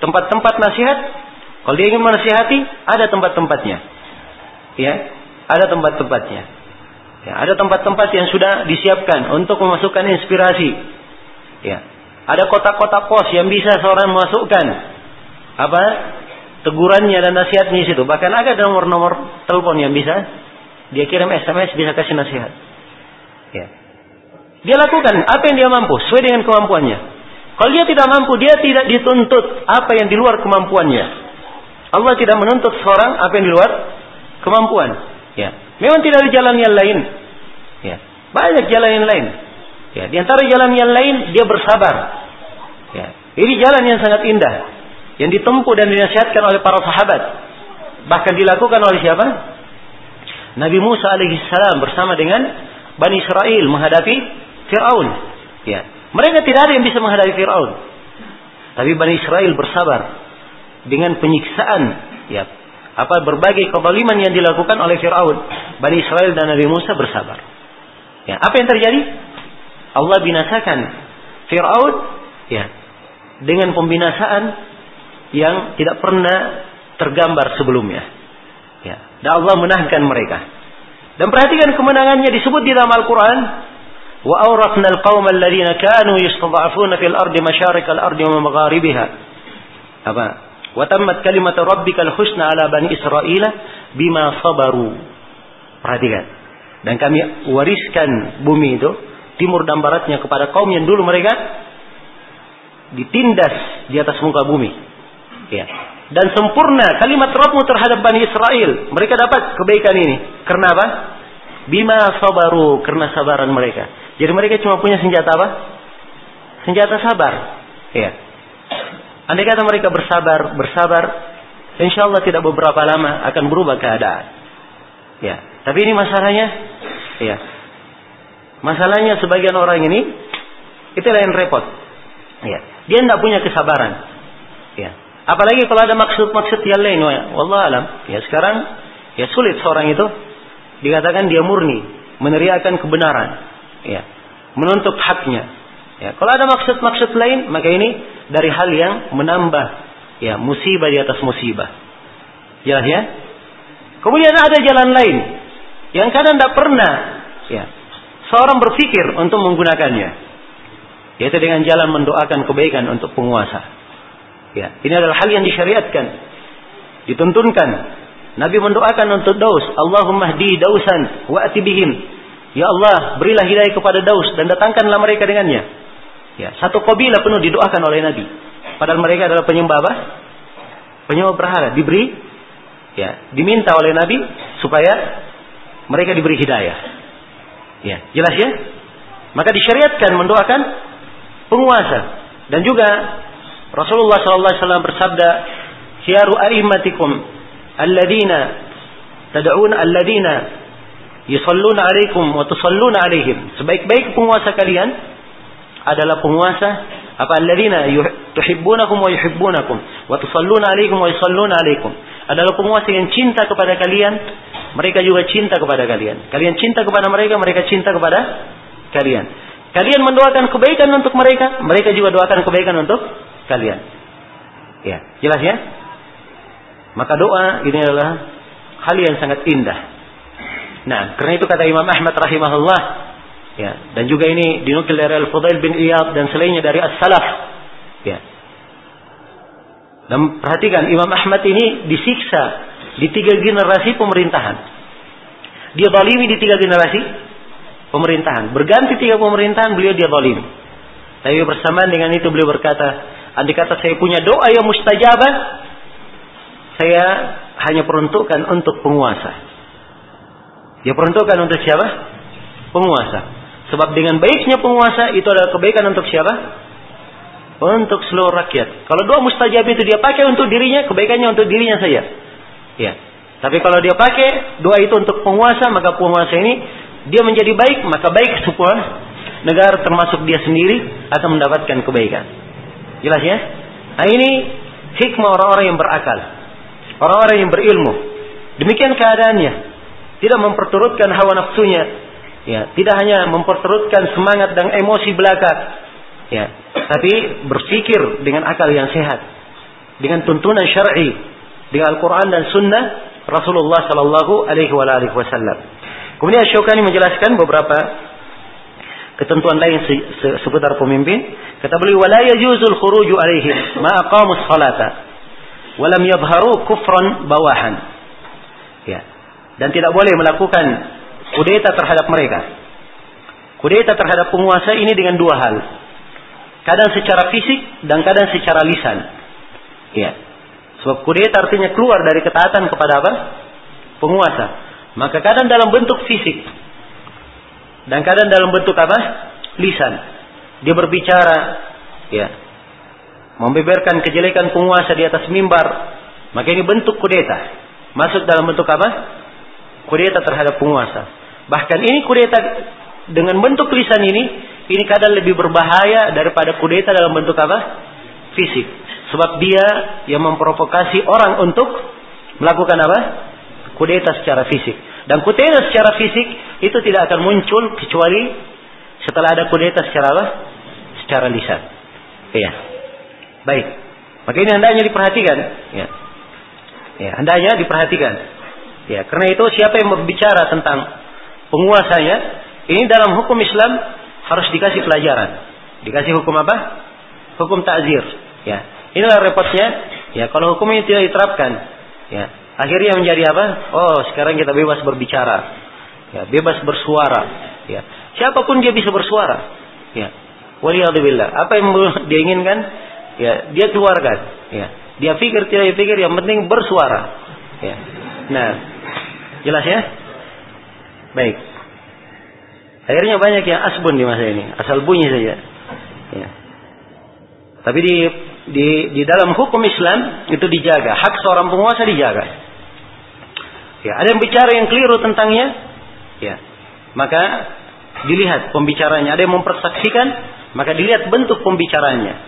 tempat-tempat nasihat, kalau dia ingin menasihati, ada tempat-tempatnya. Ya, ada tempat-tempatnya. Ya, ada tempat-tempat yang sudah disiapkan untuk memasukkan inspirasi. Ya, ada kotak-kotak pos yang bisa seorang masukkan apa tegurannya dan nasihatnya di situ. Bahkan ada nomor-nomor telepon yang bisa dia kirim SMS bisa kasih nasihat. Ya. Dia lakukan apa yang dia mampu sesuai dengan kemampuannya. Kalau dia tidak mampu, dia tidak dituntut apa yang di luar kemampuannya. Allah tidak menuntut seorang apa yang di luar kemampuan. Ya. Memang tidak ada jalan yang lain. Ya. Banyak jalan yang lain. Ya. Di antara jalan yang lain dia bersabar. Ya. Ini jalan yang sangat indah. Yang ditempuh dan dinasihatkan oleh para sahabat. Bahkan dilakukan oleh siapa? Nabi Musa alaihissalam bersama dengan Bani Israel menghadapi Fir'aun. Ya. Mereka tidak ada yang bisa menghadapi Fir'aun. Tapi Bani Israel bersabar dengan penyiksaan ya apa berbagai kezaliman yang dilakukan oleh Firaun, Bani Israel dan Nabi Musa bersabar. Ya, apa yang terjadi? Allah binasakan Firaun ya dengan pembinasaan yang tidak pernah tergambar sebelumnya. Ya, dan Allah menangkan mereka. Dan perhatikan kemenangannya disebut di dalam Al-Qur'an wa awrafna al-qauma alladziina kanu yastad'afuna fil ardi masyarik al-ardi wa magharibiha. Apa? Wa tammat kalimatu rabbikal husna ala bani Israel bima sabaru. Perhatikan. Dan kami wariskan bumi itu timur dan baratnya kepada kaum yang dulu mereka ditindas di atas muka bumi. Ya. Dan sempurna kalimat Rabbmu terhadap Bani Israel. Mereka dapat kebaikan ini. Karena apa? Bima sabaru. Karena sabaran mereka. Jadi mereka cuma punya senjata apa? Senjata sabar. Ya. Andai kata mereka bersabar, bersabar, insya Allah tidak beberapa lama akan berubah keadaan. Ya, tapi ini masalahnya, ya, masalahnya sebagian orang ini itu yang repot. Ya, dia tidak punya kesabaran. Ya, apalagi kalau ada maksud-maksud yang lain, wallah alam. Ya sekarang, ya sulit seorang itu dikatakan dia murni, meneriakan kebenaran, ya, menuntut haknya. Ya, kalau ada maksud-maksud lain, maka ini dari hal yang menambah ya musibah di atas musibah. Jelas ya? Kemudian ada jalan lain yang kadang tidak pernah ya seorang berpikir untuk menggunakannya. Yaitu dengan jalan mendoakan kebaikan untuk penguasa. Ya, ini adalah hal yang disyariatkan. Dituntunkan. Nabi mendoakan untuk Daus, Allahumma hdi Dausan wa atibihim. Ya Allah, berilah hidayah kepada Daus dan datangkanlah mereka dengannya. Ya, satu kabilah penuh didoakan oleh Nabi. Padahal mereka adalah penyembah apa? Penyembah berhala. Diberi, ya, diminta oleh Nabi supaya mereka diberi hidayah. Ya, jelas ya? Maka disyariatkan mendoakan penguasa. Dan juga Rasulullah SAW bersabda, "Khiyaru a'immatikum alladzina tad'un alladzina yusalluna 'alaikum wa tusalluna 'alaihim." Sebaik-baik penguasa kalian adalah penguasa apa alladzina tuhibbunakum wa yuhibbunakum wa tusalluna 'alaikum wa yusalluna 'alaikum. Adalah penguasa yang cinta kepada kalian, mereka juga cinta kepada kalian. Kalian cinta kepada mereka, mereka cinta kepada kalian. Kalian mendoakan kebaikan untuk mereka, mereka juga doakan kebaikan untuk kalian. Ya, jelas ya? Maka doa ini adalah hal yang sangat indah. Nah, karena itu kata Imam Ahmad rahimahullah, ya, dan juga ini dinukil dari Al-Fudail bin Iyad dan selainnya dari As-Salaf. Ya. Dan perhatikan Imam Ahmad ini disiksa di tiga generasi pemerintahan. Dia balimi di tiga generasi pemerintahan. Berganti tiga pemerintahan beliau dia zalim. Tapi bersamaan dengan itu beliau berkata, andai kata saya punya doa yang mustajabah, saya hanya peruntukkan untuk penguasa. Dia peruntukkan untuk siapa? Penguasa. Sebab dengan baiknya penguasa itu adalah kebaikan untuk siapa? Untuk seluruh rakyat. Kalau doa mustajab itu dia pakai untuk dirinya, kebaikannya untuk dirinya saja. Ya. Tapi kalau dia pakai doa itu untuk penguasa, maka penguasa ini dia menjadi baik, maka baik *laughs* semua negara termasuk dia sendiri akan mendapatkan kebaikan. Jelas ya? Nah ini hikmah orang-orang yang berakal. Orang-orang yang berilmu. Demikian keadaannya. Tidak memperturutkan hawa nafsunya. Ya, tidak hanya memperturutkan semangat dan emosi belaka. Ya, tapi berpikir dengan akal yang sehat. Dengan tuntunan syar'i, dengan Al-Qur'an dan sunnah Rasulullah sallallahu alaihi wasallam. Kemudian Syukani menjelaskan beberapa ketentuan lain seputar pemimpin. Kata beliau, "Wala yajuzul khuruju alaihim ma aqamus salata wa lam yadhharu kufran bawahan." Ya. Dan tidak boleh melakukan kudeta terhadap mereka. Kudeta terhadap penguasa ini dengan dua hal. Kadang secara fisik dan kadang secara lisan. Ya. Sebab kudeta artinya keluar dari ketaatan kepada apa? Penguasa. Maka kadang dalam bentuk fisik dan kadang dalam bentuk apa? Lisan. Dia berbicara, ya, membeberkan kejelekan penguasa di atas mimbar. Maka ini bentuk kudeta. Masuk dalam bentuk apa? Kudeta terhadap penguasa. Bahkan ini kudeta dengan bentuk lisan ini, ini kadang lebih berbahaya daripada kudeta dalam bentuk apa? Fisik. Sebab dia yang memprovokasi orang untuk melakukan apa? kudeta secara fisik. Dan kudeta secara fisik itu tidak akan muncul kecuali setelah ada kudeta secara apa? Secara lisan. Iya. Baik. Maka ini hendaknya diperhatikan. Ya. Ya, hendaknya diperhatikan. Ya, karena itu siapa yang berbicara tentang penguasanya, ini dalam hukum Islam harus dikasih pelajaran. Dikasih hukum apa? Hukum takzir. Ya. Inilah repotnya. Ya, kalau hukum ini tidak diterapkan, ya, Akhirnya menjadi apa? Oh, sekarang kita bebas berbicara. Ya, bebas bersuara. Ya. Siapa pun dia bisa bersuara. Ya. Waliyadzubillah. Apa yang *laughs* dia inginkan? Ya, dia keluarkan. Ya. Dia pikir tidak pikir yang penting bersuara. Ya. Nah, jelas ya? Baik. Akhirnya banyak yang asbun di masa ini, asal bunyi saja. Ya. Tapi di di di dalam hukum Islam itu dijaga, hak seorang penguasa dijaga. Ya, ada yang bicara yang keliru tentangnya, ya. Maka dilihat pembicaranya, ada yang mempersaksikan, maka dilihat bentuk pembicaranya.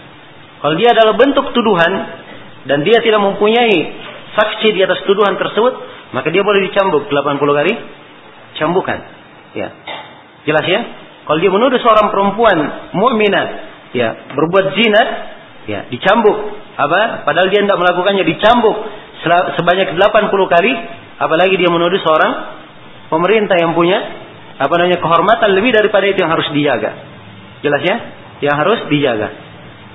Kalau dia adalah bentuk tuduhan dan dia tidak mempunyai saksi di atas tuduhan tersebut, maka dia boleh dicambuk 80 kali cambukan. Ya. Jelas ya? Kalau dia menuduh seorang perempuan mukminah ya, berbuat zina, ya, dicambuk. Apa? Padahal dia tidak melakukannya, dicambuk sebanyak 80 kali Apalagi dia menuduh seorang pemerintah yang punya apa namanya kehormatan lebih daripada itu yang harus dijaga. Jelas ya? Yang harus dijaga.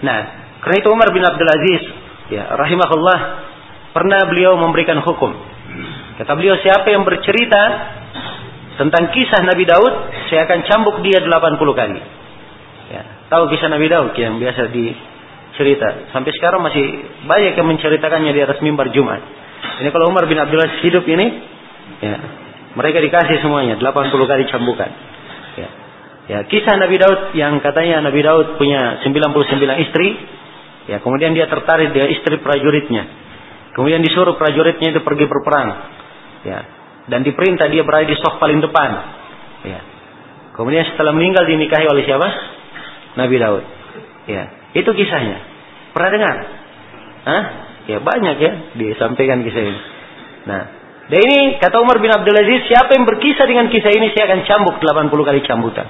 Nah, karena itu Umar bin Abdul Aziz ya rahimahullah pernah beliau memberikan hukum. Kata beliau siapa yang bercerita tentang kisah Nabi Daud, saya akan cambuk dia 80 kali. Ya, tahu kisah Nabi Daud yang biasa dicerita. Sampai sekarang masih banyak yang menceritakannya di atas mimbar Jumat. Ini kalau Umar bin Abdul Aziz hidup ini, ya, mereka dikasih semuanya 80 kali cambukan. Ya. Ya, kisah Nabi Daud yang katanya Nabi Daud punya 99 istri, ya kemudian dia tertarik dia istri prajuritnya. Kemudian disuruh prajuritnya itu pergi berperang. Ya. Dan diperintah dia berada di sok paling depan. Ya. Kemudian setelah meninggal dinikahi oleh siapa? Nabi Daud. Ya, itu kisahnya. Pernah dengar? Hah? Ya banyak ya disampaikan kisah ini. Nah, dan ini kata Umar bin Abdul Aziz, siapa yang berkisah dengan kisah ini saya akan cambuk 80 kali cambukan.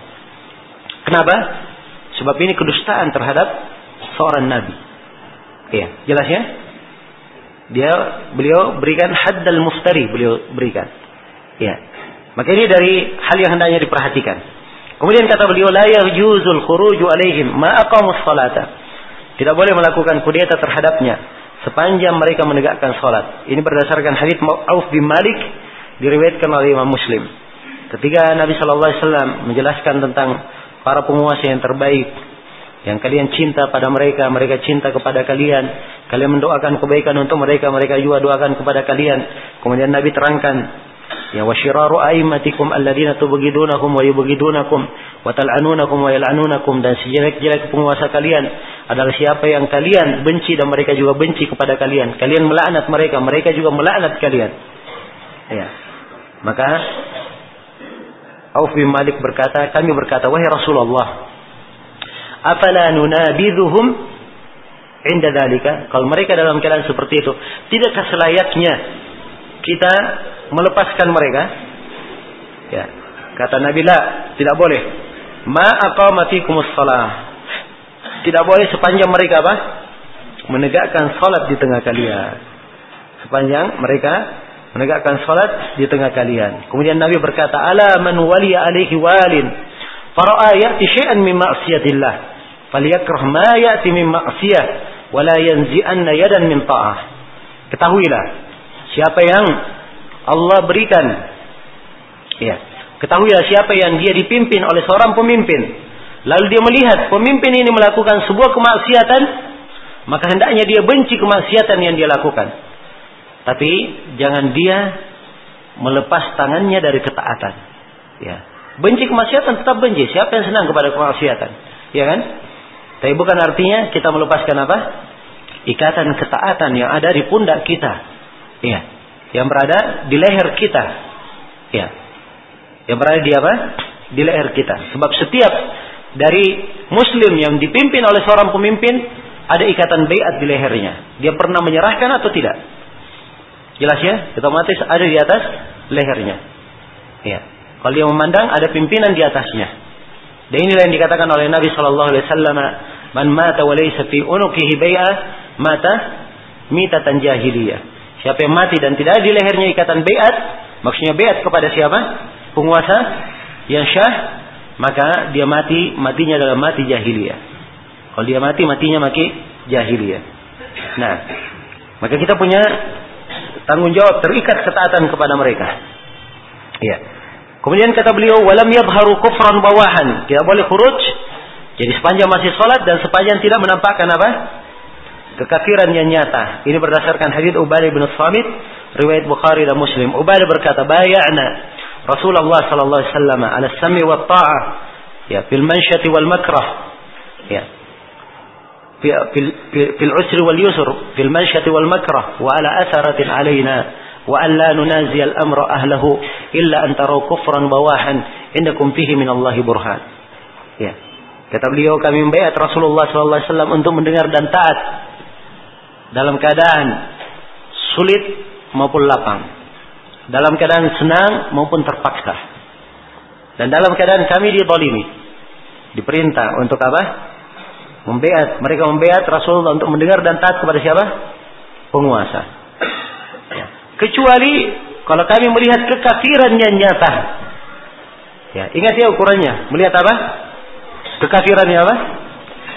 Kenapa? Sebab ini kedustaan terhadap seorang nabi. Iya, jelas ya? Dia beliau berikan haddal muftari, beliau berikan. Iya. Maka ini dari hal yang hendaknya diperhatikan. Kemudian kata beliau la yajuzul khuruju alaihim ma aqamus salata. Tidak boleh melakukan kudeta terhadapnya sepanjang mereka menegakkan salat. Ini berdasarkan hadis Auf bin Malik diriwayatkan oleh Imam Muslim. Ketika Nabi Shallallahu alaihi wasallam menjelaskan tentang para penguasa yang terbaik yang kalian cinta pada mereka, mereka cinta kepada kalian. Kalian mendoakan kebaikan untuk mereka, mereka juga doakan kepada kalian. Kemudian Nabi terangkan, ya wasyiraru aimatikum alladziina tubghidunakum wa yubghidunakum wa tal'anunakum wa yal'anunakum dan sejelek-jelek penguasa kalian adalah siapa yang kalian benci dan mereka juga benci kepada kalian. Kalian melaknat mereka, mereka juga melaknat kalian. Ya. Maka Auf bin Malik berkata, kami berkata, wahai Rasulullah, afala nunabidhuhum inda dalika? Kalau mereka dalam keadaan seperti itu, tidakkah selayaknya kita melepaskan mereka? Ya. Kata Nabi tidak boleh. Ma aqamatikum shalah. Tidak boleh sepanjang mereka apa? Menegakkan salat di tengah kalian. Sepanjang mereka menegakkan salat di tengah kalian. Kemudian Nabi berkata, "Ala man waliya alaihi walin, fara'a ya'ti syai'an min ma'siyatillah, falyakrah ma ya'ti min ma'siyah, wa la yanzi'anna yadan min ta'ah." Ketahuilah, siapa yang Allah berikan ya, ketahuilah siapa yang dia dipimpin oleh seorang pemimpin, lalu dia melihat pemimpin ini melakukan sebuah kemaksiatan, maka hendaknya dia benci kemaksiatan yang dia lakukan. Tapi jangan dia melepas tangannya dari ketaatan. Ya. Benci kemaksiatan tetap benci. Siapa yang senang kepada kemaksiatan? Ya kan? Tapi bukan artinya kita melepaskan apa? Ikatan ketaatan yang ada di pundak kita. Ya. Yang berada di leher kita. Ya. Yang berada di apa? Di leher kita. Sebab setiap dari muslim yang dipimpin oleh seorang pemimpin ada ikatan bayat di lehernya. Dia pernah menyerahkan atau tidak? Jelas ya? Otomatis ada di atas lehernya. Ya. Kalau dia memandang ada pimpinan di atasnya. Dan inilah yang dikatakan oleh Nabi Shallallahu Alaihi Wasallam, "Man mata wa laysa fi unukihi bai'ah, mata mitatan jahiliyah." Siapa yang mati dan tidak ada di lehernya ikatan bai'at, maksudnya bai'at kepada siapa? Penguasa yang syah, maka dia mati, matinya adalah mati jahiliyah. Kalau dia mati, matinya mati jahiliyah. Nah, maka kita punya tanggung jawab terikat ketaatan kepada mereka. Ya. Kemudian kata beliau, walam yabharu kufran bawahan. Tidak boleh khuruj. Jadi sepanjang masih sholat dan sepanjang tidak menampakkan apa? Kekafiran yang nyata. Ini berdasarkan hadis Ubadah bin Samit, riwayat Bukhari dan Muslim. Ubadah berkata, bayana Rasulullah sallallahu alaihi wasallam ala sami wa ta'ah ya fil mansyati wal makrah. Ya. Fil usri wal yusr fil mansyati wal makrah. Wa ala atharatin alaina wa an la nunazi al amra ahlahu illa an taraw kufran bawahan. Innakum fihi min Allahi burhan. Ya. Kata beliau kami membayat Rasulullah sallallahu alaihi wasallam untuk mendengar dan taat dalam keadaan sulit maupun lapang dalam keadaan senang maupun terpaksa dan dalam keadaan kami ditolimi diperintah untuk apa Membeat, mereka membeat Rasulullah untuk mendengar dan taat kepada siapa? Penguasa. Ya. Kecuali kalau kami melihat kekafiran yang nyata. Ya, ingat ya ukurannya. Melihat apa? Kekafirannya apa?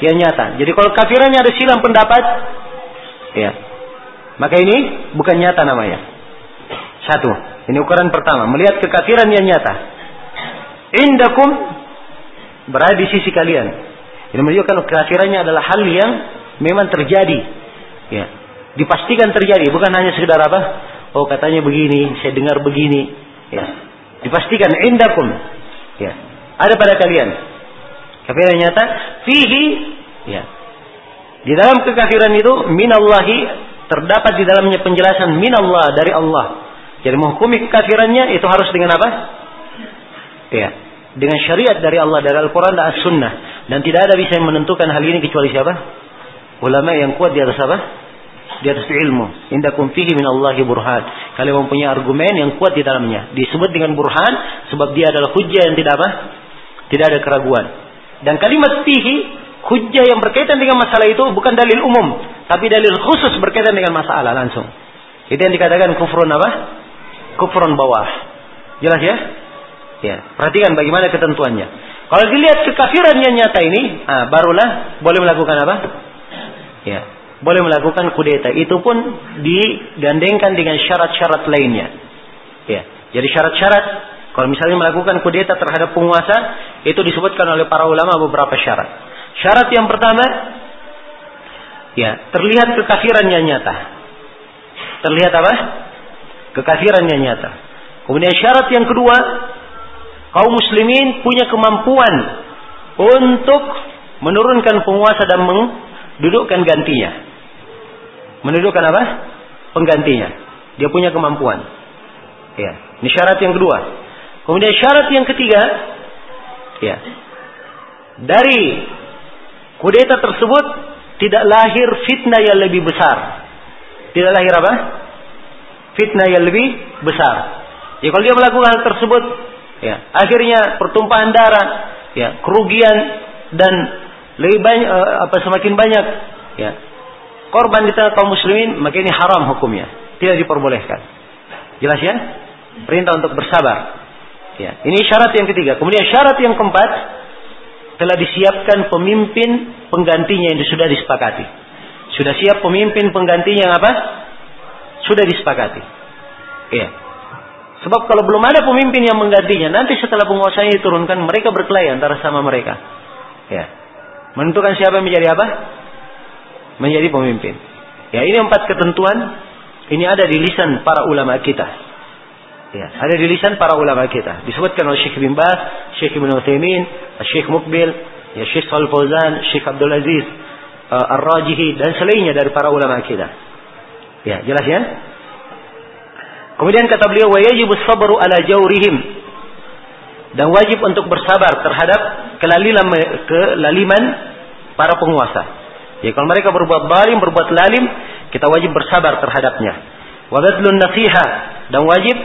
Yang nyata. Jadi kalau kafirannya ada silang pendapat, ya. Maka ini bukan nyata namanya. Satu. Ini ukuran pertama. Melihat kekafiran yang nyata. Indakum berada di sisi kalian. Ini menunjukkan kekafirannya adalah hal yang memang terjadi. Ya. Dipastikan terjadi, bukan hanya sekedar apa? Oh, katanya begini, saya dengar begini. Ya. Dipastikan indakum. Ya. ada pada kalian. Kafiran nyata fihi ya. Di dalam kekafiran itu minallahi terdapat di dalamnya penjelasan minallah dari Allah. Jadi menghukumi kekafirannya itu harus dengan apa? Ya, dengan syariat dari Allah dari Al-Quran dan As-Sunnah dan tidak ada bisa yang menentukan hal ini kecuali siapa? Ulama yang kuat di atas apa? Di atas ilmu. Indakum fihi minallahi burhan. Kalian mempunyai argumen yang kuat di dalamnya. Disebut dengan burhan sebab dia adalah hujjah yang tidak apa? Tidak ada keraguan. Dan kalimat fihi hujjah yang berkaitan dengan masalah itu bukan dalil umum, tapi dalil khusus berkaitan dengan masalah langsung. Itu yang dikatakan kufrun apa? Kufrun bawah. Jelas ya? Ya, perhatikan bagaimana ketentuannya. Kalau dilihat kekafiran yang nyata ini, ah, barulah boleh melakukan apa? Ya, boleh melakukan kudeta. Itu pun digandengkan dengan syarat-syarat lainnya. Ya, jadi syarat-syarat kalau misalnya melakukan kudeta terhadap penguasa, itu disebutkan oleh para ulama beberapa syarat. Syarat yang pertama, ya, terlihat kekafirannya nyata. Terlihat apa? Kekafirannya nyata. Kemudian syarat yang kedua, kaum muslimin punya kemampuan untuk menurunkan penguasa dan mendudukkan gantinya. Menundukkan apa? Penggantinya. Dia punya kemampuan. Ya, ini syarat yang kedua. Kemudian syarat yang ketiga, ya, dari kudeta tersebut tidak lahir fitnah yang lebih besar. Tidak lahir apa? Fitnah yang lebih besar. Ya kalau dia melakukan hal tersebut, ya akhirnya pertumpahan darah, ya kerugian dan lebih banyak eh, apa semakin banyak, ya korban di tengah kaum muslimin, maka ini haram hukumnya, tidak diperbolehkan. Jelas ya? Perintah untuk bersabar. Ya, ini syarat yang ketiga. Kemudian syarat yang keempat telah disiapkan pemimpin penggantinya yang sudah disepakati. Sudah siap pemimpin penggantinya yang apa? Sudah disepakati. Ya. Sebab kalau belum ada pemimpin yang menggantinya, nanti setelah penguasanya diturunkan, mereka berkelahi antara sama mereka. Ya. Menentukan siapa yang menjadi apa? Menjadi pemimpin. Ya, ini empat ketentuan. Ini ada di lisan para ulama kita. Ya, ada di lisan para ulama kita. Disebutkan oleh Syekh bin Baz, Syekh Ibn Utsaimin, Syekh Mukbil, ya Syekh Shalal Fauzan, Syekh Abdul Aziz uh, Ar-Rajihi dan selainnya dari para ulama kita. Ya, jelas ya? Kemudian kata beliau, "Wa yajibu sabru ala jawrihim." Dan wajib untuk bersabar terhadap kelaliman kelaliman para penguasa. Ya, kalau mereka berbuat zalim, berbuat lalim, kita wajib bersabar terhadapnya. Wa badlun nasiha dan wajib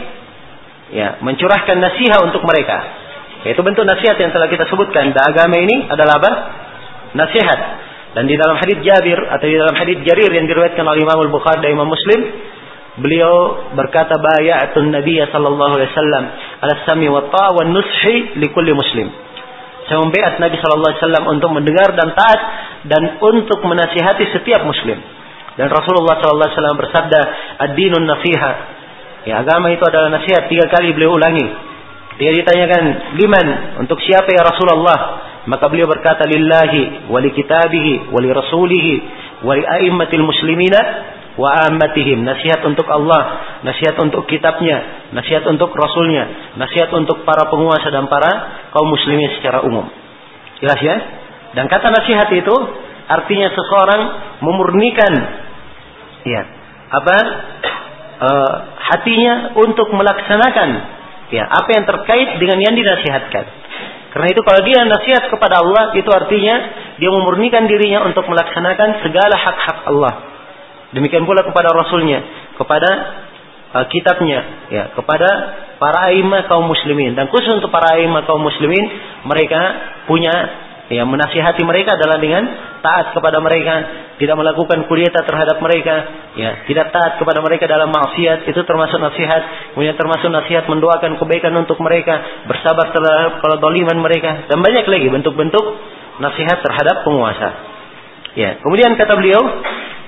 ya mencurahkan nasihat untuk mereka. Yaitu bentuk nasihat yang telah kita sebutkan. Dan agama ini adalah apa? Nasihat. Dan di dalam hadis Jabir atau di dalam hadis Jarir yang diriwayatkan oleh Imam Al-Bukhari dan Imam Muslim, beliau berkata bayatun Nabi sallallahu alaihi wasallam ala sami wa ta'a wa nushi li kulli muslim. Saya membaiat Nabi sallallahu alaihi wasallam untuk mendengar dan taat dan untuk menasihati setiap muslim. Dan Rasulullah sallallahu alaihi wasallam bersabda, "Ad-dinun nasiha." Ya, agama itu adalah nasihat. Tiga kali beliau ulangi. Dia ditanyakan, liman? Untuk siapa ya Rasulullah? Maka beliau berkata, lillahi, wali kitabihi, wali rasulihi, wali a'immatil muslimina, wa ammatihim. Nasihat untuk Allah, nasihat untuk kitabnya, nasihat untuk rasulnya, nasihat untuk para penguasa dan para kaum muslimin secara umum. Jelas ya? Dan kata nasihat itu artinya seseorang memurnikan ya, apa? Uh, *clears throat* hatinya untuk melaksanakan ya apa yang terkait dengan yang dinasihatkan. Karena itu kalau dia nasihat kepada Allah itu artinya dia memurnikan dirinya untuk melaksanakan segala hak-hak Allah. Demikian pula kepada Rasulnya, kepada uh, kitabnya, ya, kepada para imam kaum muslimin dan khusus untuk para imam kaum muslimin mereka punya Ya, menasihati mereka adalah dengan taat kepada mereka, tidak melakukan kudeta terhadap mereka, ya, tidak taat kepada mereka dalam maksiat, itu termasuk nasihat. Kemudian termasuk nasihat mendoakan kebaikan untuk mereka, bersabar terhadap doliman mereka, dan banyak lagi bentuk-bentuk nasihat terhadap penguasa. Ya, kemudian kata beliau,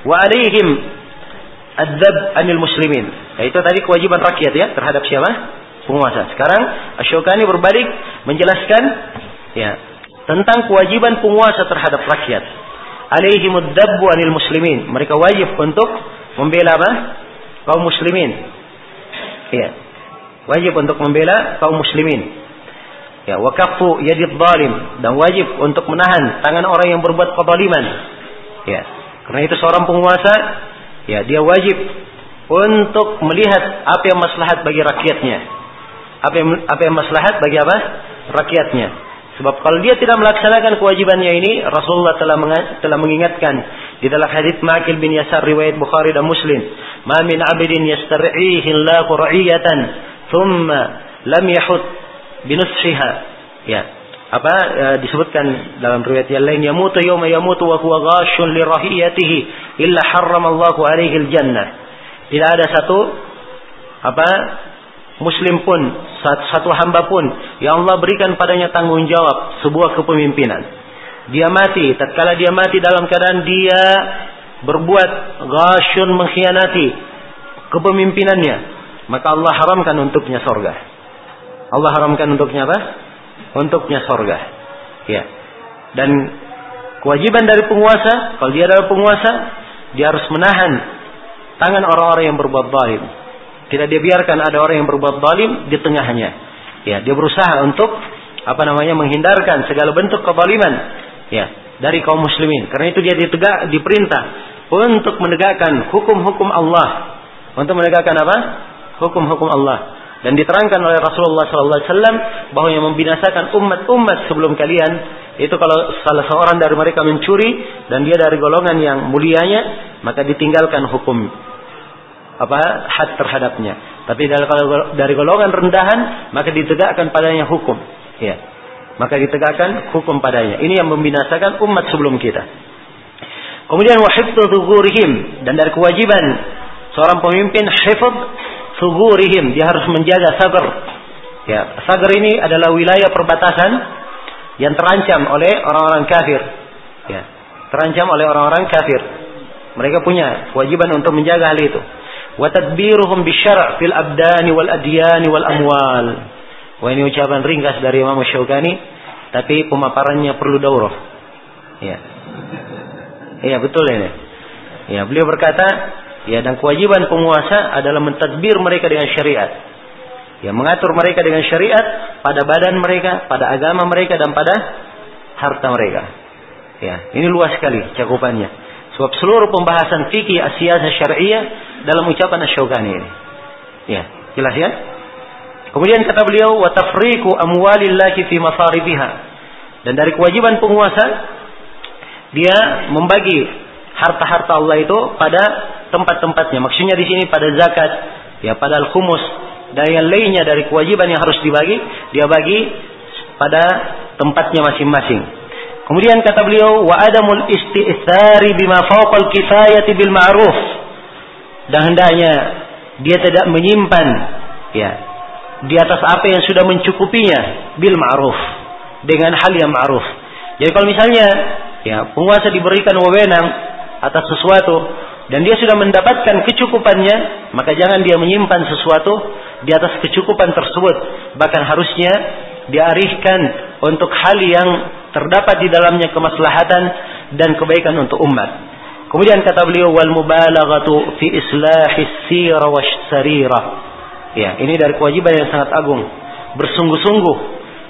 wa alaihim adzab anil muslimin. Ya, itu tadi kewajiban rakyat ya terhadap siapa? Penguasa. Sekarang Asyokani berbalik menjelaskan ya tentang kewajiban penguasa terhadap rakyat. Alaihimud dabbu anil muslimin. Mereka wajib untuk membela apa? Kaum muslimin. Iya. Wajib untuk membela kaum muslimin. Ya, wa kaffu dan wajib untuk menahan tangan orang yang berbuat kezaliman. Ya. Karena itu seorang penguasa ya dia wajib untuk melihat apa yang maslahat bagi rakyatnya. Apa yang apa yang maslahat bagi apa? Rakyatnya. Sebab kalau dia tidak melaksanakan kewajibannya ini, Rasulullah telah telah mengingatkan di dalam hadis Ma'qil bin Yasar riwayat Bukhari dan Muslim, "Ma min 'abdin yastar'ihi Allahu ra'iyatan, thumma lam yahut binushiha." Ya. Apa ya, disebutkan dalam riwayat yang lain, "Yamutu yawma yamutu wa huwa ghashun li rahiyatihi illa harrama Allahu 'alaihi al-jannah." Tidak ada satu apa muslim pun satu hamba pun yang Allah berikan padanya tanggung jawab sebuah kepemimpinan. Dia mati, tatkala dia mati dalam keadaan dia berbuat ghasyun mengkhianati kepemimpinannya, maka Allah haramkan untuknya sorga. Allah haramkan untuknya apa? Untuknya sorga. Ya. Dan kewajiban dari penguasa, kalau dia adalah penguasa, dia harus menahan tangan orang-orang yang berbuat zalim tidak dia biarkan ada orang yang berbuat zalim di tengahnya. Ya, dia berusaha untuk apa namanya menghindarkan segala bentuk kezaliman ya dari kaum muslimin. Karena itu dia ditegak diperintah untuk menegakkan hukum-hukum Allah. Untuk menegakkan apa? Hukum-hukum Allah. Dan diterangkan oleh Rasulullah SAW bahwa yang membinasakan umat-umat sebelum kalian itu kalau salah seorang dari mereka mencuri dan dia dari golongan yang mulianya maka ditinggalkan hukum apa had terhadapnya. Tapi dari golongan rendahan maka ditegakkan padanya hukum. Ya. Maka ditegakkan hukum padanya. Ini yang membinasakan umat sebelum kita. Kemudian wahifdzu dzugurihim dan dari kewajiban seorang pemimpin hifdz dzugurihim, dia harus menjaga sagar. Ya, sagar ini adalah wilayah perbatasan yang terancam oleh orang-orang kafir. Ya, terancam oleh orang-orang kafir. Mereka punya kewajiban untuk menjaga hal itu wa tadbiruhum bisyara' fil abdani wal adyani wal amwal. Wah ini ucapan ringkas dari Imam Syaukani, tapi pemaparannya perlu daurah. Ya. Iya betul ini. Ya, beliau berkata, ya dan kewajiban penguasa adalah mentadbir mereka dengan syariat. Ya, mengatur mereka dengan syariat pada badan mereka, pada agama mereka dan pada harta mereka. Ya, ini luas sekali cakupannya. Sebab seluruh pembahasan fikih asyiah syariah dalam ucapan Asy-Syaukani ini. Ya, jelas ya? Kemudian kata beliau wa tafriqu amwalillahi fi masarifiha. Dan dari kewajiban penguasa dia membagi harta-harta Allah itu pada tempat-tempatnya. Maksudnya di sini pada zakat, ya pada al-khumus dan yang lainnya dari kewajiban yang harus dibagi, dia bagi pada tempatnya masing-masing. Kemudian kata beliau wa adamul isti'thari bima fawqal kifayati bil ma'ruf dan hendaknya dia tidak menyimpan ya di atas apa yang sudah mencukupinya bil ma'ruf dengan hal yang ma'ruf. Jadi kalau misalnya ya penguasa diberikan wewenang atas sesuatu dan dia sudah mendapatkan kecukupannya, maka jangan dia menyimpan sesuatu di atas kecukupan tersebut. Bahkan harusnya diarihkan untuk hal yang terdapat di dalamnya kemaslahatan dan kebaikan untuk umat. Kemudian kata beliau wal mubalaghatu fi islahis sirah sarira. Ya, ini dari kewajiban yang sangat agung. Bersungguh-sungguh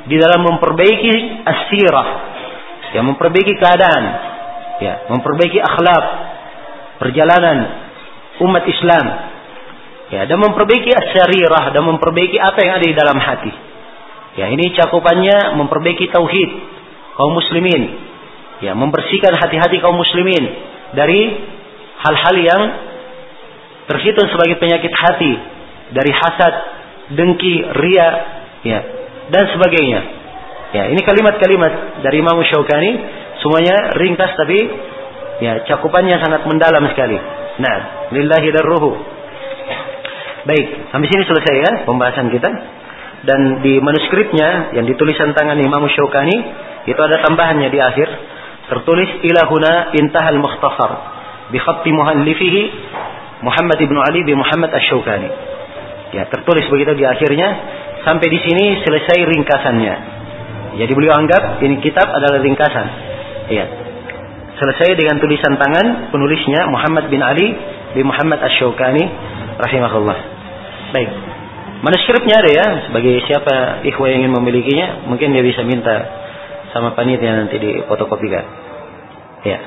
di dalam memperbaiki as-sirah. Ya, memperbaiki keadaan. Ya, memperbaiki akhlak perjalanan umat Islam. Ya, dan memperbaiki as-sarirah dan memperbaiki apa yang ada di dalam hati. Ya, ini cakupannya memperbaiki tauhid kaum muslimin. Ya, membersihkan hati-hati kaum muslimin dari hal-hal yang terhitung sebagai penyakit hati dari hasad, dengki, ria, ya, dan sebagainya. Ya, ini kalimat-kalimat dari Imam Syaukani semuanya ringkas tapi ya cakupannya sangat mendalam sekali. Nah, lillahi darruhu. Baik, sampai sini selesai ya pembahasan kita. Dan di manuskripnya yang ditulisan tangan Imam Syaukani itu ada tambahannya di akhir tertulis ilahuna intahal mukhtasar bi khatti muhallifihi Muhammad ibnu Ali bin Muhammad Ash-Shawkani. Ya, tertulis begitu di akhirnya sampai di sini selesai ringkasannya. Jadi beliau anggap ini kitab adalah ringkasan. Ya. Selesai dengan tulisan tangan penulisnya Muhammad bin Ali bin Muhammad Ash-Shawkani rahimahullah. Baik. Manuskripnya ada ya, sebagai siapa ikhwah yang ingin memilikinya, mungkin dia bisa minta sama panitia nanti di fotokopikan. Ya.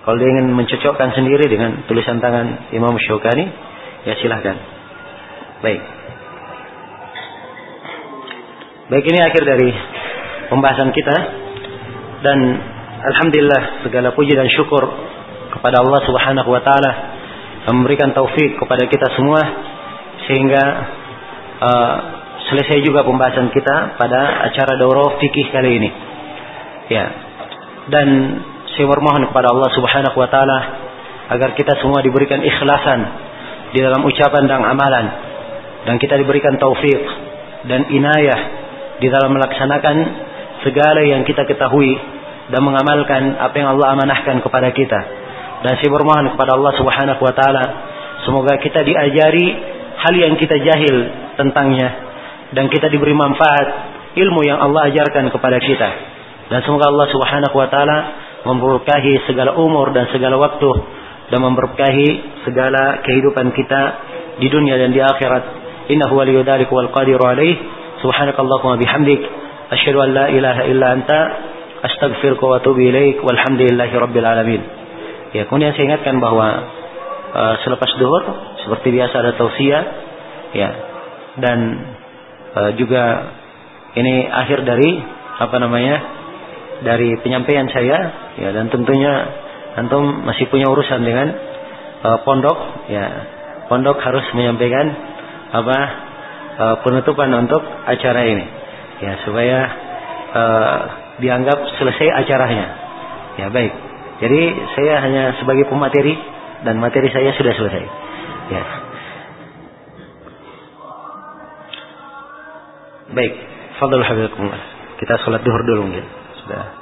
Kalau dia ingin mencocokkan sendiri dengan tulisan tangan Imam Syukani, ya silahkan. Baik. Baik ini akhir dari pembahasan kita dan alhamdulillah segala puji dan syukur kepada Allah Subhanahu wa taala memberikan taufik kepada kita semua sehingga uh, selesai juga pembahasan kita pada acara daurah fikih kali ini. Ya. Dan saya bermohon kepada Allah Subhanahu wa taala agar kita semua diberikan ikhlasan di dalam ucapan dan amalan dan kita diberikan taufik dan inayah di dalam melaksanakan segala yang kita ketahui dan mengamalkan apa yang Allah amanahkan kepada kita. Dan saya bermohon kepada Allah Subhanahu wa taala semoga kita diajari hal yang kita jahil tentangnya dan kita diberi manfaat ilmu yang Allah ajarkan kepada kita. Dan semoga Allah Subhanahu wa taala memberkahi segala umur dan segala waktu dan memberkahi segala kehidupan kita di dunia dan di akhirat. Innahu waliyyu dzalika wal qadiru alaih. Subhanakallahumma bihamdik asyhadu an la ilaha illa anta astaghfiruka wa atubu ilaik walhamdulillahi rabbil alamin. Ya, kemudian saya ingatkan bahwa uh, selepas duhur seperti biasa ada tausiah ya. Dan uh, juga ini akhir dari apa namanya? dari penyampaian saya. Ya dan tentunya antum masih punya urusan dengan uh, pondok. Ya pondok harus menyampaikan apa uh, penutupan untuk acara ini. Ya supaya uh, dianggap selesai acaranya. Ya baik. Jadi saya hanya sebagai pemateri dan materi saya sudah selesai. Ya baik fadl habibakumullah kita sholat duhur dulu mungkin. Sudah